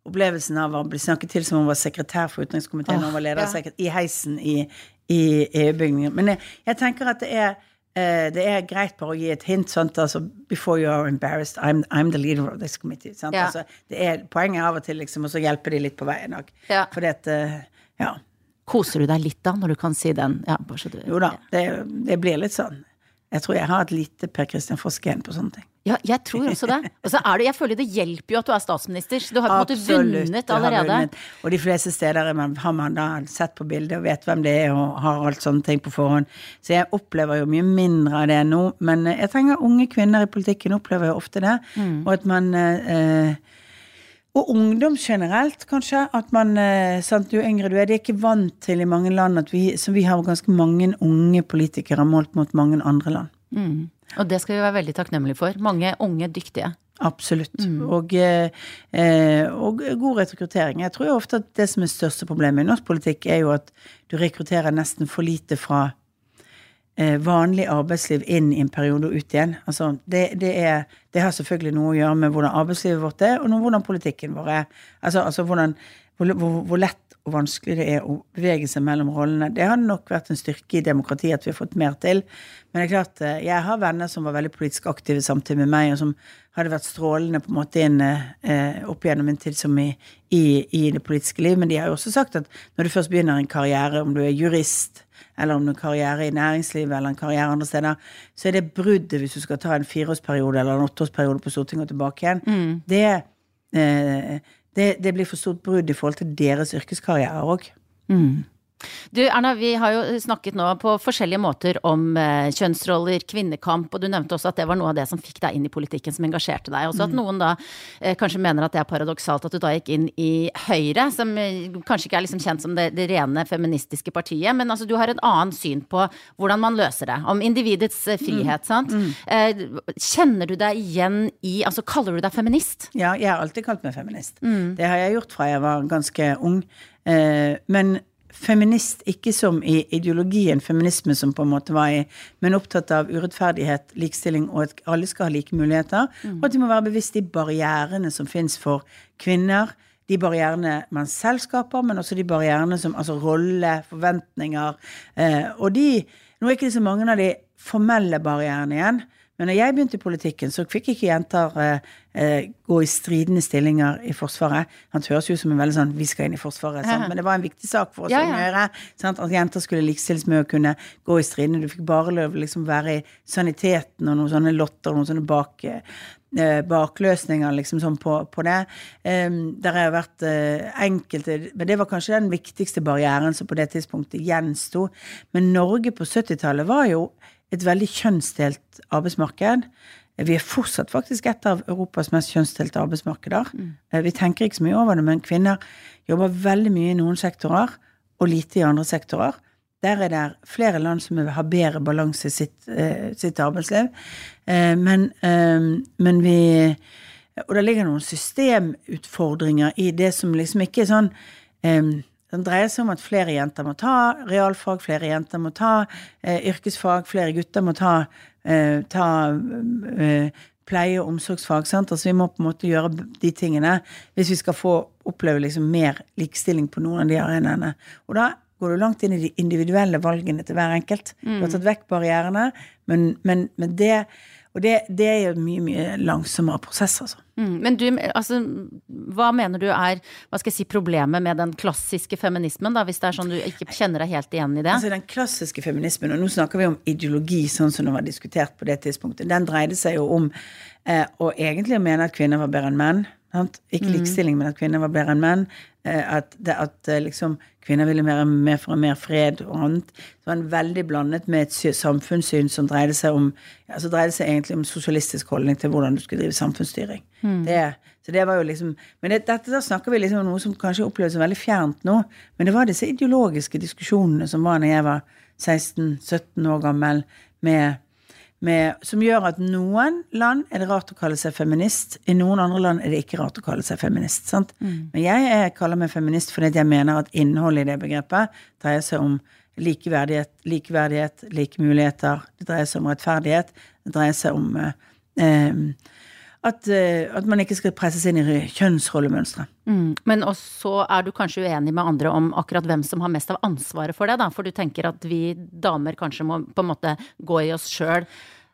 opplevelsen av å bli snakket til som hun var sekretær for utenrikskomiteen og oh, var leder ja. i heisen i, i EU-bygningen. Men jeg, jeg, tenker at det er, uh, det er greit bare å gi et hint. Sant? Altså, before you are embarrassed, I'm, I'm the leader of this committee. Sant? Ja. Altså, det er poenget av og til, liksom, og så hjelper de litt på veien òg. Ja. Fordi at uh, Ja. Koser du deg litt da, når du kan si den? Ja, du, jo da, det, det blir litt sånn. Jeg tror jeg har et lite Per Christian Foss-gen på sånne ting. Ja, jeg tror også det. Og så er det, jeg føler det hjelper jo at du er statsminister. Så du har på en måte vunnet allerede. Vunnet. Og de fleste steder har man da sett på bildet og vet hvem det er og har alt sånne ting på forhånd. Så jeg opplever jo mye mindre av det nå. Men jeg trenger unge kvinner i politikken opplever jo ofte det. Mm. Og at man eh, og ungdom generelt, kanskje. At man, eh, sant, Jo yngre du er, Det er ikke vant til i mange land at vi, så vi har ganske mange unge politikere målt mot mange andre land. Mm. Og det skal vi være veldig takknemlige for. Mange unge, dyktige. Absolutt. Og, eh, eh, og god rekruttering. Jeg tror jo ofte at det som er største problemet i norsk politikk, er jo at du rekrutterer nesten for lite fra vanlig arbeidsliv inn i en periode og ut igjen. Altså, det, det, er, det har selvfølgelig noe å gjøre med hvordan arbeidslivet vårt er, og hvordan politikken vår er. Altså, altså hvordan, hvor, hvor, hvor lett og vanskelig det er å bevege seg mellom rollene. Det har nok vært en styrke i demokratiet at vi har fått mer til. Men det er klart, eh, jeg har venner som var veldig politisk aktive samtidig med meg, og som hadde vært strålende på en måte inn eh, opp gjennom en tid som i, i, i, det politiske liv. Men de har jo også sagt at når du først begynner en karriere, om du er jurist, eller om det er karriere i næringslivet eller en karriere andre steder, så er det bruddet hvis du skal ta en fireårsperiode eller en åtteårsperiode på Stortinget og tilbake igjen. Mm. Det eh, det, det blir for stort brudd i forhold til deres yrkeskarriere òg. Mm. Du Erna, vi har jo snakket nå på forskjellige måter om eh, kjønnsroller, kvinnekamp, og du nevnte også at det var noe av det som fikk deg inn i politikken, som engasjerte deg. Også at mm. noen da eh, kanskje mener at det er paradoksalt at du da gikk inn i Høyre, som eh, kanskje ikke er liksom kjent som det, det, rene feministiske partiet, men altså du har et annet syn på hvordan man løser det. Om individets eh, frihet, mm. sant. Mm. Kjenner du deg igjen i Altså kaller du deg feminist? Ja, jeg har alltid kalt meg feminist. Mm. Det har jeg gjort fra jeg var ganske ung. Eh, men feminist ikke som i ideologien feminisme som på en måte var i, men opptatt av urettferdighet, likestilling og at alle skal ha like muligheter. Mm. Og at de må være bevisst de barrierene som fins for kvinner. De barrierene man selv skaper, men også de barrierene som Altså rolle, forventninger. Eh, og de Nå er ikke det så mange av de formelle barrierene igjen. Men når jeg begynte i politikken, så fikk ikke jenter eh, eh, gå i stridende stillinger i Forsvaret. Han høres jo som en veldig sånn 'vi skal inn i Forsvaret', ja. men det var en viktig sak for oss ja, ja. å gjøre. Sant? At jenter skulle likestilles med å kunne gå i stridende. Du fikk bare lov liksom være i saniteten og noen sånne lotter og noen sånne bak, eh, bakløsninger liksom sånn på, på det. Um, der har vært uh, enkelte Men det var kanskje den viktigste barrieren som på det tidspunktet gjensto. Men Norge på 70-tallet var jo et veldig kjønnsdelt arbeidsmarked. Vi er fortsatt faktisk et av Europas mest kjønnsdelte arbeidsmarkeder. Mm. Vi tenker ikke så mye over det, men kvinner jobber veldig mye i noen sektorer og lite i andre sektorer. Der er det flere land som har bedre balanse i sitt, eh, sitt arbeidsliv. Eh, men, eh, men, vi Og det ligger noen systemutfordringer i det som liksom ikke er sånn den dreier seg om at flere jenter må ta realfag, flere jenter må ta eh, yrkesfag, flere gutter må ta, eh, ta eh, pleie- og omsorgsfag. Sant? Altså Vi må på en måte gjøre de tingene hvis vi skal få oppleve liksom mer likestilling på noen av de arenaene. Og da går du langt inn i de individuelle valgene til hver enkelt. Du har mm. tatt vekk barrierene, men, men, men det og det, det er jo en mye, mye langsommere prosess, altså. Mm, men du, altså, hva mener du er hva skal jeg si, problemet med den klassiske feminismen, da, hvis det er sånn du ikke kjenner deg helt igjen i det? Altså Den klassiske feminismen, og nå snakker vi om ideologi sånn som det var diskutert på det tidspunktet, den dreide seg jo om eh, å egentlig mene at kvinner var bedre enn menn. Sant? Ikke mm. likestilling, men at kvinner var bedre enn menn. Eh, at, det, at eh, liksom, kvinner ville mer, mer for mer fred og annet. Det var en veldig blandet med et samfunnssyn som dreide seg om altså dreide seg egentlig om sosialistisk holdning til hvordan du skulle drive samfunnsstyring. Mm. Det, så det var jo liksom, Men det, dette, da snakker vi liksom om noe som kanskje oppleves som veldig fjernt nå. Men det var disse ideologiske diskusjonene som var når jeg var 16-17 år gammel, med med, som gjør at noen land er det rart å kalle seg feminist, i noen andre land er det ikke rart å kalle seg feminist. Mm. Men jeg jeg kaller meg feminist fordi jeg mener at innholdet i det begrepet dreier seg om likeverdighet, likeverdighet, like muligheter. Det dreier seg om rettferdighet. Det dreier seg om eh, eh at, eh, at, man ikke skal presses inn i kjønnsrollemønstre. Mm. Men også er du kanskje uenig med andre om akkurat hvem som har mest av ansvaret for det, da? For du tenker at vi damer kanskje må på en måte gå i oss sjøl.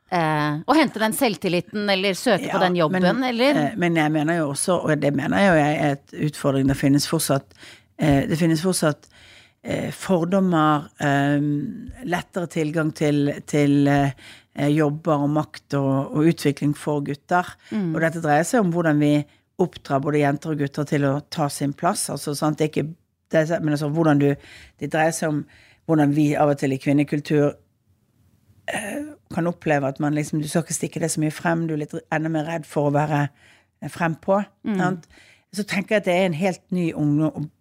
Eh, og hente den selvtilliten, eller søke ja, på den jobben, men, eller? Eh, men jeg mener jo også, og det mener jeg er et utfordring, det finnes fortsatt eh, Det finnes fortsatt eh, fordommer, eh, lettere tilgang til, til jobber og makt og, og utvikling for gutter. Mm. Og dette dreier seg om hvordan vi oppdrar både jenter og gutter til å ta sin plass. Altså, sant? Det er ikke, det men altså, hvordan du, det dreier seg om hvordan vi av og til i kvinnekultur eh, kan oppleve at man liksom, du skal ikke stikke det så mye frem, du er litt enda mer redd for å være eh, frempå. Mm. Så tenker jeg at det er en helt ny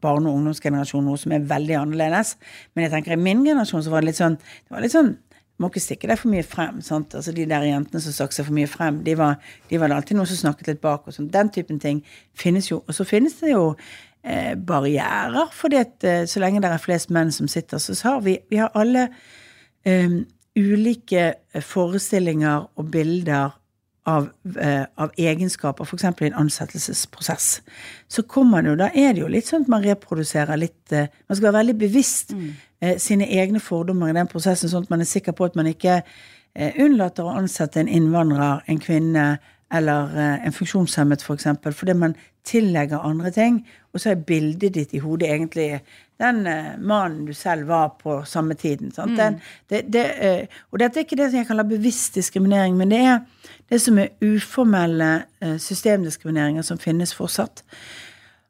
barne- og ungdomsgenerasjon, noe som er veldig annerledes. Men jeg tenker i min generasjon så var det litt sånn, det var litt sånn må ikke stikke deg for mye frem. sant? Altså De der jentene som stakk seg for mye frem, de var, de var alltid noen som snakket litt bak. og sånn. Den typen ting finnes jo. Og så finnes det jo eh, barrierer, at eh, så lenge det er flest menn som sitter, så har vi, vi har alle eh, ulike forestillinger og bilder av, eh, av egenskaper, f.eks. i en ansettelsesprosess. Så kommer det jo, da er det jo litt sånn at man reproduserer litt eh, Man skal være veldig bevisst eh, sine egne fordommer i den prosessen, sånn at man er sikker på at man ikke eh, unnlater å ansette en innvandrer, en kvinne eller eh, en funksjonshemmet, f.eks., for eksempel, fordi man tillegger andre ting. Og så er bildet ditt i hodet egentlig den eh, mannen du selv var på samme tiden. sant? Den, det, det, eh, og dette er ikke det som jeg kaller bevisst diskriminering, men det er det som er uformelle systemdiskrimineringer som finnes fortsatt.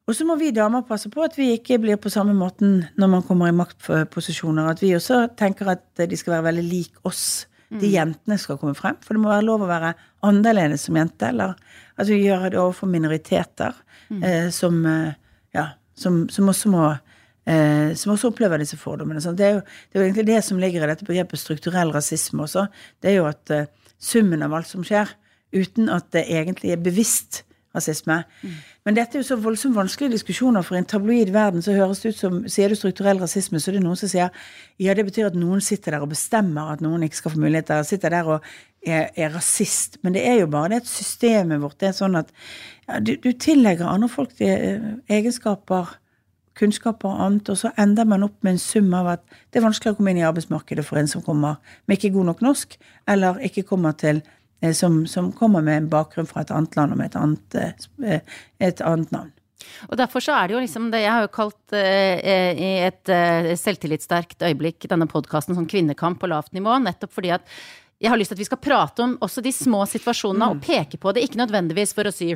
Og så må vi damer passe på at vi ikke blir på samme måten når man kommer i maktposisjoner. At vi også tenker at de skal være veldig lik oss. De jentene skal komme frem. For det må være lov å være annerledes som jente. Eller at vi gjør det overfor minoriteter eh, som, eh, ja, som, som også må eh, som også opplever disse fordommene. Det er, jo, det er jo egentlig det som ligger i dette begrepet strukturell rasisme også. Det er jo at eh, summen av alt som skjer, uten at det egentlig er bevisst rasisme. Men dette er jo så voldsomt vanskelige diskusjoner, for i en tabloid verden så høres det ut som Sier du strukturell rasisme, så er det noen som sier ja, det betyr at noen sitter der og bestemmer at noen ikke skal få muligheter, sitter der og er, er rasist. Men det er jo bare det at systemet vårt det er sånn at ja, du, du tillegger andre folk de, eh, egenskaper kunnskaper og annet, og så ender man opp med en sum av at det er vanskelig å komme inn i arbeidsmarkedet for en som kommer med ikke god nok norsk, eller ikke kommer til eh, som, som kommer med en bakgrunn fra et annet land og med et annet, eh, et annet navn. Og derfor så er det jo liksom det Jeg har jo kalt eh, i et eh, selvtillitssterkt øyeblikk denne podkasten sånn kvinnekamp på lavt nivå, nettopp fordi at jeg har lyst til at vi skal prate om også de små situasjonene og peke på det. Ikke nødvendigvis for å si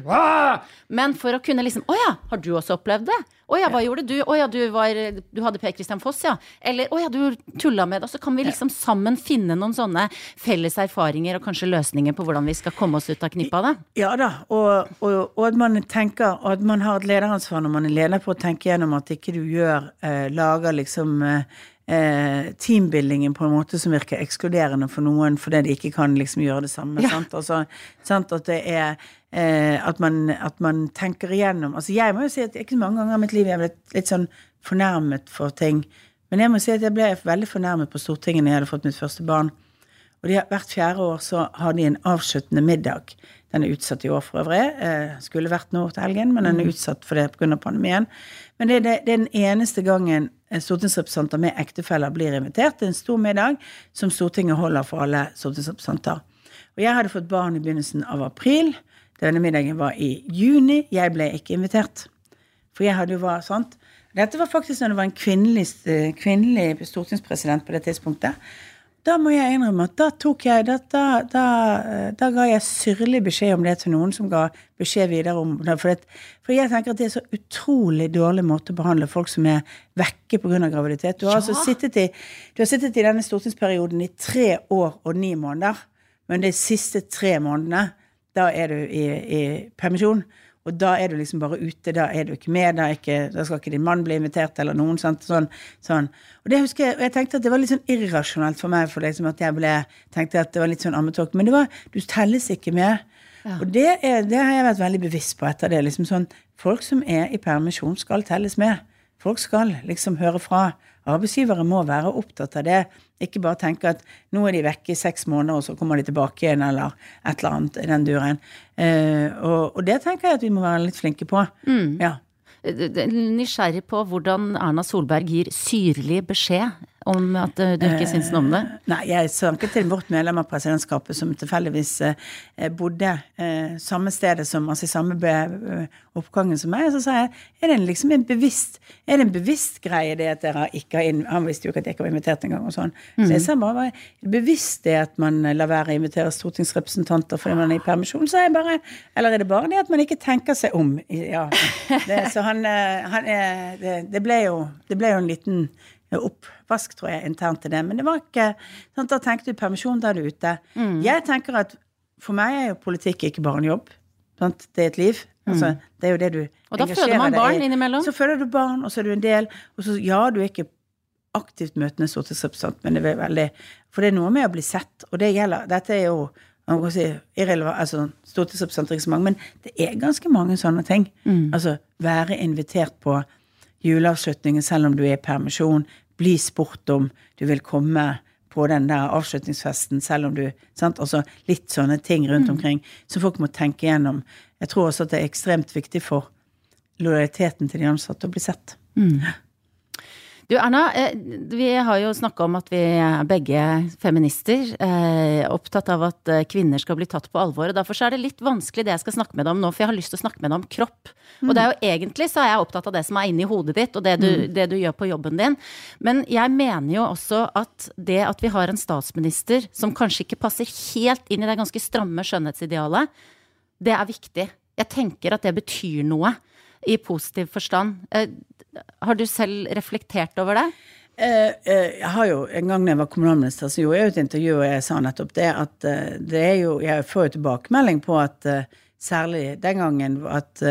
men for å kunne liksom Å ja, har du også opplevd det? Å ja, hva gjorde du? Å ja, du, var, du hadde Per Christian Foss, ja. Eller å ja, du tulla med det. Og så kan vi liksom sammen finne noen sånne felles erfaringer og kanskje løsninger på hvordan vi skal komme oss ut av knippa av det. Ja da, og, og, og at man tenker og at man har et lederansvar når man er leder på å tenke gjennom at ikke du gjør eh, Lager liksom eh, eh, teambuildingen på en måte som virker ekskluderende for noen fordi de ikke kan liksom gjøre det samme. Ja. Sant? Altså, sant? At det er eh, at, man, at man tenker igjennom Altså jeg må jo si at ikke mange ganger i mitt liv jeg har blitt litt sånn fornærmet for ting. Men jeg må si at jeg ble veldig fornærmet på Stortinget når jeg hadde fått mitt første barn. Og de har, hvert fjerde år så har de en avsluttende middag. Den er utsatt i år for øvrig. Eh, skulle vært nå til helgen, men den er utsatt for det pga. pandemien. Men det, det, det er den eneste gangen stortingsrepresentanter med ektefeller blir invitert til en stor middag som Stortinget holder for alle stortingsrepresentanter. Og jeg hadde fått barn i begynnelsen av april. Denne middagen var i juni. Jeg ble ikke invitert. For jeg hadde jo vært sant. Dette var faktisk når det var en kvinnelig, eh, kvinnelig stortingspresident på det tidspunktet. Da må jeg innrømme at da tok jeg da, da, da, da ga jeg syrlig beskjed om det til noen som ga beskjed videre om det. For, det, for jeg tenker at det er så utrolig dårlig måte å behandle folk som er vekke pga. graviditet. Du har, altså sittet i, du har sittet i denne stortingsperioden i tre år og ni måneder. Men de siste tre månedene, da er du i, i permisjon. Og da er du liksom bare ute, da er du ikke med, da, ikke, da skal ikke din mann bli invitert, eller noen. Sant? Sånn, sånn. Og det husker jeg, og jeg tenkte at det var litt sånn irrasjonelt for meg, for liksom at jeg ble, tenkte at det var litt sånn ammetåk. Men det var, du telles ikke med. Og det, er, det har jeg vært veldig bevisst på etter det. liksom sånn, Folk som er i permisjon, skal telles med. Folk skal liksom høre fra. Arbeidsgivere må være opptatt av det. Ikke bare tenke at nå er de vekke i seks måneder, og så kommer de tilbake igjen, eller et eller annet i den duren. Eh, og, og det tenker jeg at vi må være litt flinke på. Ja. Nysgjerrig på hvordan Erna Solberg gir syrlig beskjed om at eh, du ikke syns noe om det. Nei, jeg snakket til vårt medlem av presidentskapet som tilfeldigvis eh, bodde eh, samme stedet som, altså i samme eh, oppgangen som meg. Og så sa jeg er det liksom en bevisst er det en bevisst greie det at dere ikke har inn, Han visste jo ikke at jeg ikke var invitert engang. og sånn. Så jeg sa bare er det bevisst det at man lar være å invitere stortingsrepresentanter fordi man er i permisjon? Så jeg bare, Eller er det bare det at man ikke tenker seg om? Ja. Det, så han, eh, han det, det, ble jo, det ble jo en liten oppvask, tror jeg, internt til det. Men det var ikke sant, Da tenkte du permisjon, da er du ute. Jeg tenker at for meg er jo politikk ikke bare en jobb. Sant? Det er et liv. Altså, det er jo det du Og da engasjerer føder man barn innimellom. Så føder du barn, og så er du en del. Og så, ja, du er ikke aktivt møtende stortingsrepresentant, men det er veldig For det er noe med å bli sett, og det gjelder Dette er jo man kan si, irrelevant, altså stortingsrepresentanter ikke så mange, men det er ganske mange sånne ting. Altså være invitert på juleavslutningen selv om du er i permisjon, bli spurt om du vil komme på den der avslutningsfesten selv om du sant? Altså litt sånne ting rundt omkring som folk må tenke gjennom. Jeg tror også at det er ekstremt viktig for lojaliteten til de ansatte å bli sett. Du Erna, eh, vi har jo snakka om at vi er begge feminister. Eh, opptatt av at eh, kvinner skal bli tatt på alvor. og Derfor så er det litt vanskelig det jeg skal snakke med deg om nå, for jeg har lyst til å snakke med deg om kropp. Og det er jo egentlig så er jeg opptatt av det som er inni hodet ditt, og det du, det du gjør på jobben din. Men jeg mener jo også at det at vi har en statsminister som kanskje ikke passer helt inn i det ganske stramme skjønnhetsidealet, det er viktig. Jeg tenker at det betyr noe i positiv forstand. Eh, Har du selv reflektert over det? Eh, eh, jeg har jo, En gang da jeg var kommunalminister, så gjorde jeg et intervju og jeg sa nettopp det at det er jo Jeg får jo tilbakemelding på at særlig den gangen at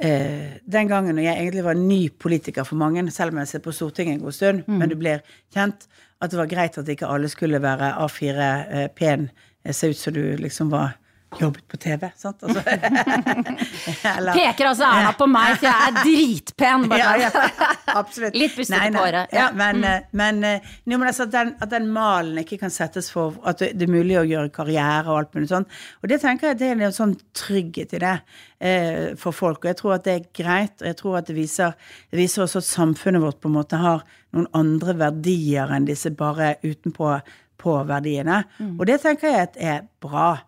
Den gangen når jeg egentlig var ny politiker for mange, selv om jeg ser på Stortinget en god stund, men du blir kjent, at det var greit at ikke alle skulle være A4 eh, pen, se ut som du liksom var jobbet på TV, sant? Altså, eller- Peker altså Erna på meg, for jeg er dritpen! Bare. ja, ja, absolutt. Litt bustete på håret. Ja, men, mm. men, eh, jo, men altså at, den, at den malen ikke kan settes for at det er mulig å gjøre karriere og alt mulig sånt. Og det tenker jeg det er en sånn trygghet i det eh, for folk. Og jeg tror at det er greit, og jeg tror at det viser, det viser også at samfunnet vårt på en måte har noen andre verdier enn disse bare utenpå på verdiene. Mm. Og det tenker jeg at er bra.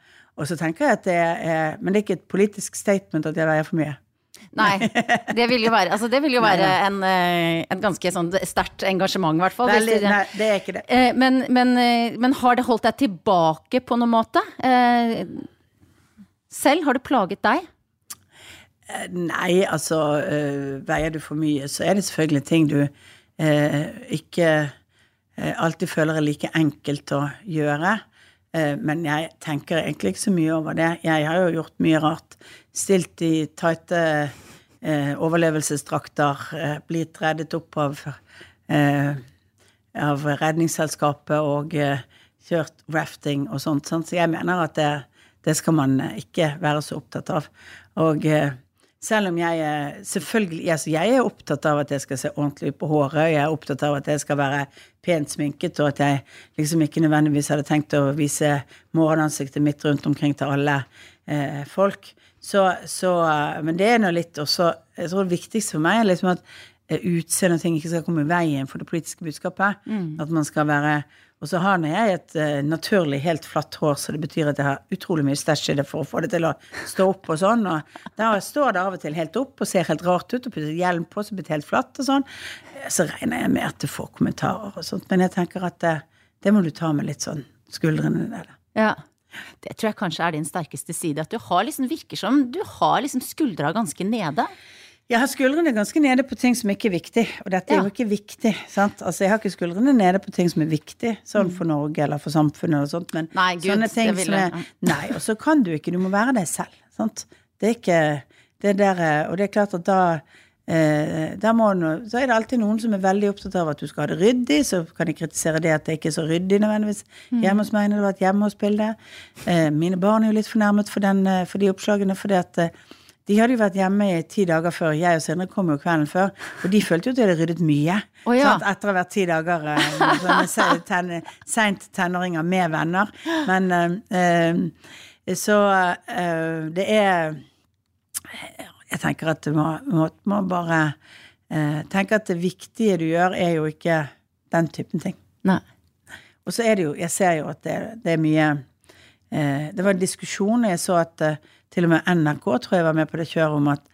Og så tenker jeg at det er Men det er ikke et politisk statement at jeg veier for mye. Nei, det vil jo være, altså det vil jo være en, eh, en ganske sånn sterkt engasjement, i hvert fall. Nei, nei, det er ikke det. Eh, Men, men, eh, men har det holdt deg tilbake på noen måte? Eh, Selv, har det plaget deg? Nei, altså Veier du for mye, så er det selvfølgelig ting du eh, ikke eh, alltid føler er like enkelt å gjøre. Eh, men jeg tenker egentlig ikke så mye over det. Jeg har jo gjort mye rart. Stilt i tighte eh, overlevelsesdrakter, eh, blitt reddet opp av av Redningsselskapet og kjørt rafting og sånt. Så jeg mener at det, det skal man ikke være så opptatt av. Og selv om jeg selvfølgelig altså Jeg er opptatt av at jeg skal se ordentlig ut på håret, jeg er opptatt av at jeg skal være pent sminket, og at jeg liksom ikke nødvendigvis hadde tenkt å vise morgenansiktet mitt rundt omkring til alle eh, folk. Så, så eh, Men det er nå litt også Jeg tror det viktigste for meg er liksom at eh, utseende og ting ikke skal komme i veien for det politiske budskapet. At man skal være Og så har nå jeg et uh, naturlig helt flatt hår, så det betyr at jeg har utrolig mye stæsj i det for å få det til å stå opp og sånn. Og da står det av og til helt opp og ser helt rart ut, og putter hjelm på, så blir det helt flatt og sånn. Så regner jeg med at du får kommentarer og sånt, men jeg tenker at det, det må du ta med litt sånn skuldrene der. Ja. Det tror jeg kanskje er din sterkeste side. At du har liksom, virker som du har liksom skuldra ganske nede. Jeg har skuldrene ganske nede på ting som ikke er viktig, og dette er jo ikke viktig. sant? Altså, Jeg har ikke skuldrene nede på ting som er viktig, sånn for Norge eller for samfunnet eller sånt, men Mm. Nei, Gud, sånne ting som er Nei, og så kan du ikke, du må være deg selv. sant? Det er ikke det der, eh, Og det er klart at da Eh, må, du... så er det alltid noen som er veldig opptatt av at du skal ha det ryddig, så kan de kritisere det at det ikke er så ryddig nødvendigvis hjemme hos meg når det var et hjemme hos. Eh, mine barn er jo litt fornærmet for, den, eh, for de oppslagene, fordi at eh, de hadde jo vært hjemme i ti dager før. Jeg og Sindre kom jo kvelden før, og de følte jo at de hadde ryddet mye. Oh, ja. sant? Etter å ha vært ti dager med ten, seint tenåringer med venner. Men eh, så eh, det er jeg tenker at du må, må, må bare eh, tenke at det viktige du gjør, er jo ikke den typen ting. Nei. Og så er det jo, jeg ser jo at det, det er mye Det var en diskusjon, jeg så at til og med NRK tror jeg var med på det kjøret om at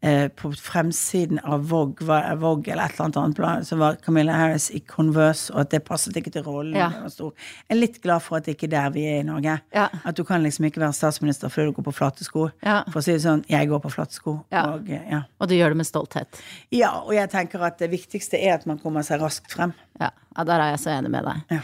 eh, på fremsiden av Vogue, var, Vogue eller et eller annet annet så var Camilla Harris i Converse, og at det passet ikke til rollen. Ja. Jeg er litt glad for at det ikke er der vi er i Norge. Ja. At du kan liksom ikke være statsminister fordi du går på flate sko. Ja. For å si det sånn, jeg går på flate sko. Ja. Og, eh, ja. Og du gjør det med stolthet. ja, og jeg tenker at det viktigste er at man kommer seg raskt frem. Ja, ja der er jeg så enig med deg.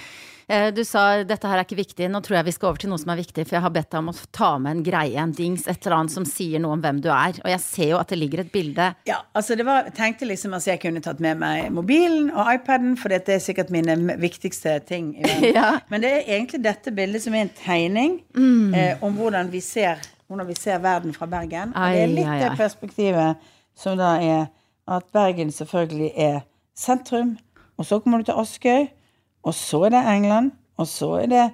Eh, Du sa dette her er ikke viktig, nå tror jeg vi skal over til noe som er viktig, for jeg har bedt deg om å ta med en greie, en dings, et eller annet som sier noe om hvem du er. Og jeg ser jo at det ligger et bilde Ja, altså det var, jeg tenkte liksom at jeg kunne tatt med meg mobilen og iPaden, for det er sikkert mine viktigste ting. i verden. Ja. Men det er egentlig dette bildet som er en tegning Mm. eh, om hvordan vi, ser, hvordan vi ser verden fra Bergen. Og det er litt ai, det ai. perspektivet som da er at Bergen selvfølgelig er sentrum, og så kommer du til Askøy, og så er det England, og så er det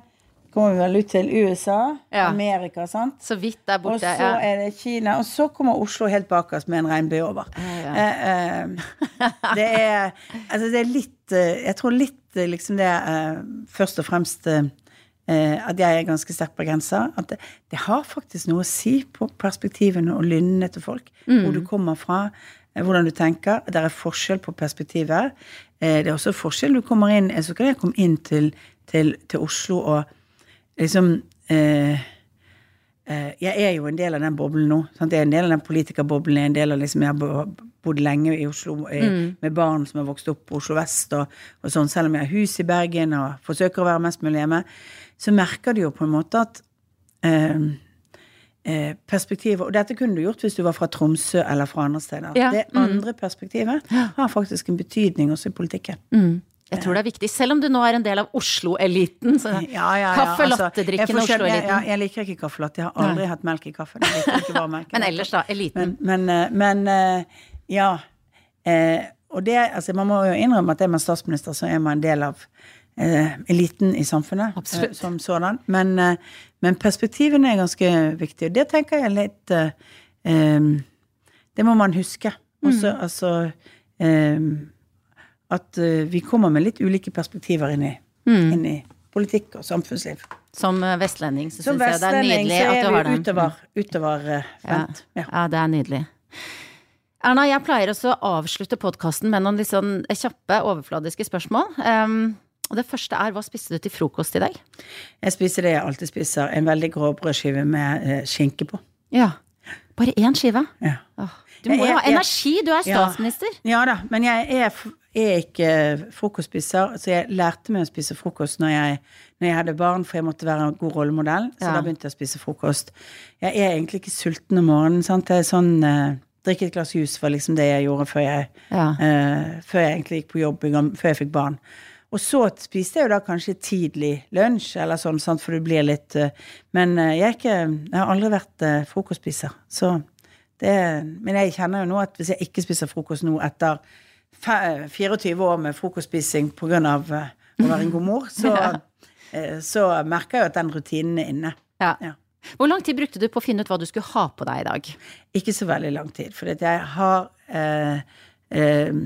kommer vi vel ut til USA, Ja. Amerika, sant? så vidt der Og så er det Kina, og så kommer Oslo helt bakerst med en regnbue over. Ja, Eh, eh, det er Altså, det er litt eh, Jeg tror litt eh, liksom det eh, Først og fremst eh, at jeg er ganske sterk bergenser. At det, det har faktisk noe å si på perspektivene og lynene til folk. Hvor du kommer fra, hvordan du tenker. Det er forskjell på perspektiver. Eh, det er også forskjell. Du kommer inn Så kan jeg komme inn til, til, til Oslo og liksom eh, eh, Jeg er jo en del av den boblen nå. Sant? Jeg er en del av den politikerboblen. Jeg er en del av liksom, jeg har bodd lenge i Oslo i, med barn som har vokst opp på Oslo vest, og, og sånn, selv om jeg har hus i Bergen og forsøker å være mest mulig hjemme, så merker du jo på en måte at eh, eh, perspektivet Og dette kunne du gjort hvis du var fra Tromsø eller fra andre steder. Ja, Det andre perspektivet har faktisk en betydning også i politikken. Mm. Jeg tror det er viktig, selv om du nå er en del av Oslo-eliten. så- Ja, ja, ja. Kaffe altså, Oslo-eliten. Jeg, jeg liker ikke kaffe latte. Jeg har aldri hatt melk i kaffe. Jeg liker ikke bare melk i Men ellers, da. Eliten. Men, men, eh, men eh, ja. Eh, og det, altså, man må jo innrømme at er man statsminister, så er man en del av eh, eliten i samfunnet. Eh, som sådan. Men, eh, men perspektivene er ganske viktige. Og det tenker jeg er litt eh, Det må man huske. Også, Mm. altså At eh, vi kommer med litt ulike perspektiver inn i, Mm. inn i politikk og samfunnsliv. Som eh, vestlending så Som syns jeg det er nydelig at er du har vi den. utover, utover eh, Ja. Ja. ja, det er nydelig. Erna, jeg pleier også å avslutte podkasten med noen litt sånn kjappe, overfladiske spørsmål. Um, og det første er hva spiste du til frokost i dag? Jeg spiser det jeg alltid spiser, en veldig grå brødskive med eh, skinke på. Ja. Bare én skive? Ja. Åh, Du må jo ha energi, du er statsminister. ja da, men jeg er, er ikke frokostspiser, så jeg lærte meg å spise frokost når jeg, når jeg hadde barn, for jeg måtte være en god rollemodell, så Ja. da begynte jeg å spise frokost. Jeg er egentlig ikke sulten om morgenen, sant. Det er sånn eh, Drikke et glass jus var liksom det jeg gjorde før jeg, Ja. eh, før jeg egentlig gikk på jobb, før jeg fikk barn. Og så spiste jeg jo da kanskje tidlig lunsj, eller sånn, sant, for du blir litt eh, Men eh, jeg, ikke, jeg har aldri vært eh, frokostspiser. Så det Men jeg kjenner jo nå at hvis jeg ikke spiser frokost nå etter 24 år med frokostspising pga. Å være en god mor, så, så merker jeg jo at den rutinen er inne. Ja. Ja. Hvor lang tid brukte du på å finne ut hva du skulle ha på deg i dag? Ikke så veldig lang tid, for jeg har eh, eh,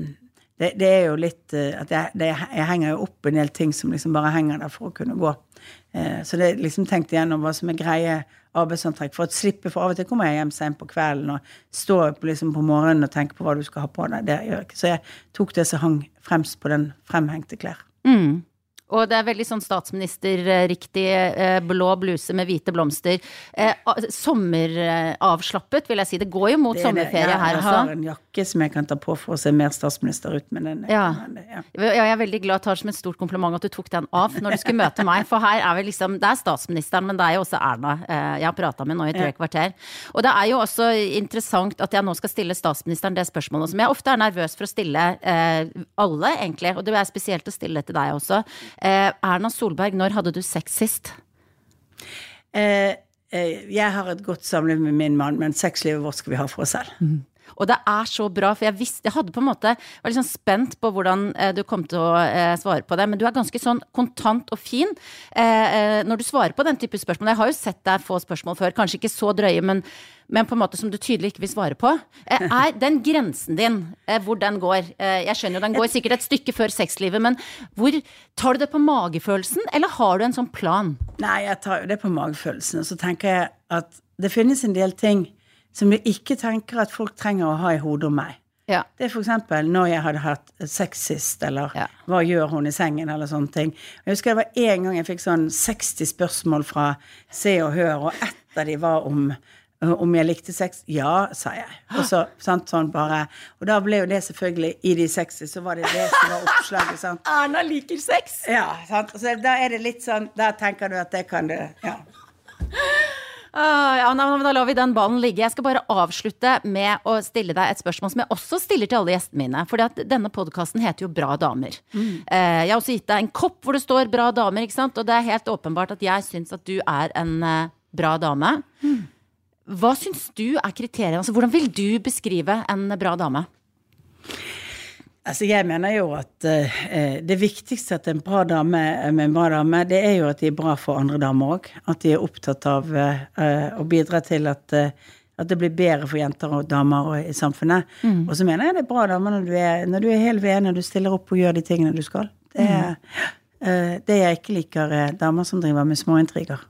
det, det er jo litt eh, at jeg, det, jeg henger jo opp en del ting som liksom bare henger der for å kunne gå. Eh, så det liksom tenkt igjennom hva som er greie arbeidsantrekk. For å slippe, for av og til kommer jeg hjem sent på kvelden og står opp liksom på morgenen og tenker på hva du skal ha på deg. Det gjør jeg ikke. Så jeg tok det som hang fremst på den fremhengte klær. Mm. Og det er veldig sånn statsministerriktig eh, blå bluse med hvite blomster. Eh, Sommeravslappet, vil jeg si. Det går jo mot er sommerferie her her jeg har en jakke som jeg kan ta på for å se mer statsminister ut, med den Ja. ja. Jeg er veldig glad tar som et stort kompliment at du tok den av når du skulle møte meg. For her er vi liksom Det er statsministeren, men det er jo også Erna eh, jeg har prata med nå i tre Ja. kvarter. Og det er jo også interessant at jeg nå skal stille statsministeren det spørsmålet som jeg ofte er nervøs for å stille eh, alle, egentlig. Og det er spesielt å stille til deg også. Eh, Erna Solberg, når hadde du sex sist? Eh, eh, jeg har et godt samliv med min mann, men sexlivet vårt skal vi ha for oss selv. Og det er så bra, for jeg visste Jeg hadde på en måte var litt sånn spent på hvordan eh, du kom til å eh, svare på det, men du er ganske sånn kontant og fin eh, eh, når du svarer på den type spørsmål. Jeg har jo sett deg få spørsmål før, kanskje ikke så drøye, men, men på en måte som du tydelig ikke vil svare på. Eh, er den grensen din, eh, hvor den går Jeg skjønner jo den går sikkert et stykke før sexlivet, men hvor tar du det på magefølelsen, eller har du en sånn plan? Nei, jeg tar jo det på magefølelsen. Og så tenker jeg at det finnes en del ting som jeg ikke tenker at folk trenger å ha i hodet om meg. Ja. Det er eksempel når jeg hadde hatt sex sist, eller Ja. hva gjør hun i sengen, eller sånne ting. Jeg husker det var en gang jeg fikk sånn 60 spørsmål fra Se og Hør, og ett av de var om Om jeg likte sex? Ja, sa jeg. Og så, sant, sånn bare. Og da ble jo det selvfølgelig I de 60 så var det det som var oppslaget, sant. Erna liker sex! Ja, sant. Så da er det litt sånn Da tenker du at det kan du Ja. Ah, ja, men da lar vi den ballen ligge. Jeg skal bare avslutte med å stille deg et spørsmål som jeg også stiller til alle gjestene mine. At denne podkasten heter jo Bra damer. Eh, jeg har også gitt deg en kopp hvor det står Bra damer, ikke sant. Og det er helt åpenbart at jeg syns at du er en eh, bra dame. Hva syns du er kriteriene? Altså, hvordan vil du beskrive en bra dame? Altså, jeg mener jo at eh, det viktigste at en bra dame med en bra dame, det er jo at de er bra for andre damer òg. At de er opptatt av eh, å bidra til at, eh, at det blir bedre for jenter og damer og, i samfunnet. Og så mener jeg det er bra damer når du er, når du er helt ved, når du stiller opp og gjør de tingene du skal. Det er eh, det jeg ikke liker, er damer som driver med småintriger.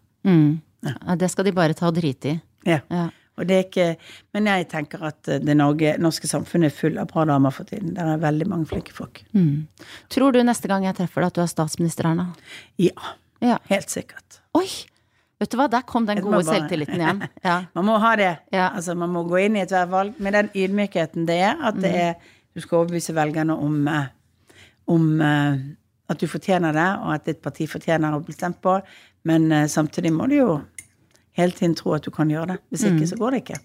Ja, det skal de bare ta og drite i. Ja. Ja. Og det er ikke, men jeg tenker at eh, det Norge, norske samfunnet er full av bra damer for tiden. Det er veldig mange flinke folk. Tror du neste gang jeg treffer deg at du er statsminister, Erna? Ja, Ja. helt sikkert. Oi! Vet du hva, der kom den gode bare- selvtilliten igjen. Ja. Man må ha det. Ja. Altså, man må gå inn i ethvert valg med den ydmykheten det er. At det Mm. er, du skal overbevise velgerne om, eh, om eh, at du fortjener det, og at ditt parti fortjener å bli stemt på. Men samtidig må du jo hele tiden tro at du kan gjøre det. Hvis Mm. ikke, så går det ikke.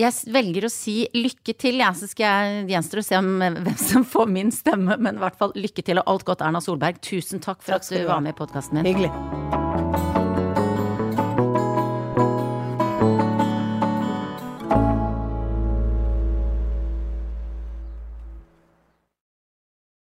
Jeg velger å si lykke til, jeg. Så skal jeg gjenstår å se om hvem som får min stemme, men i hvert fall lykke til og alt godt, Erna Solberg. Tusen takk for Takk at du du var med i podkasten min. Hyggelig.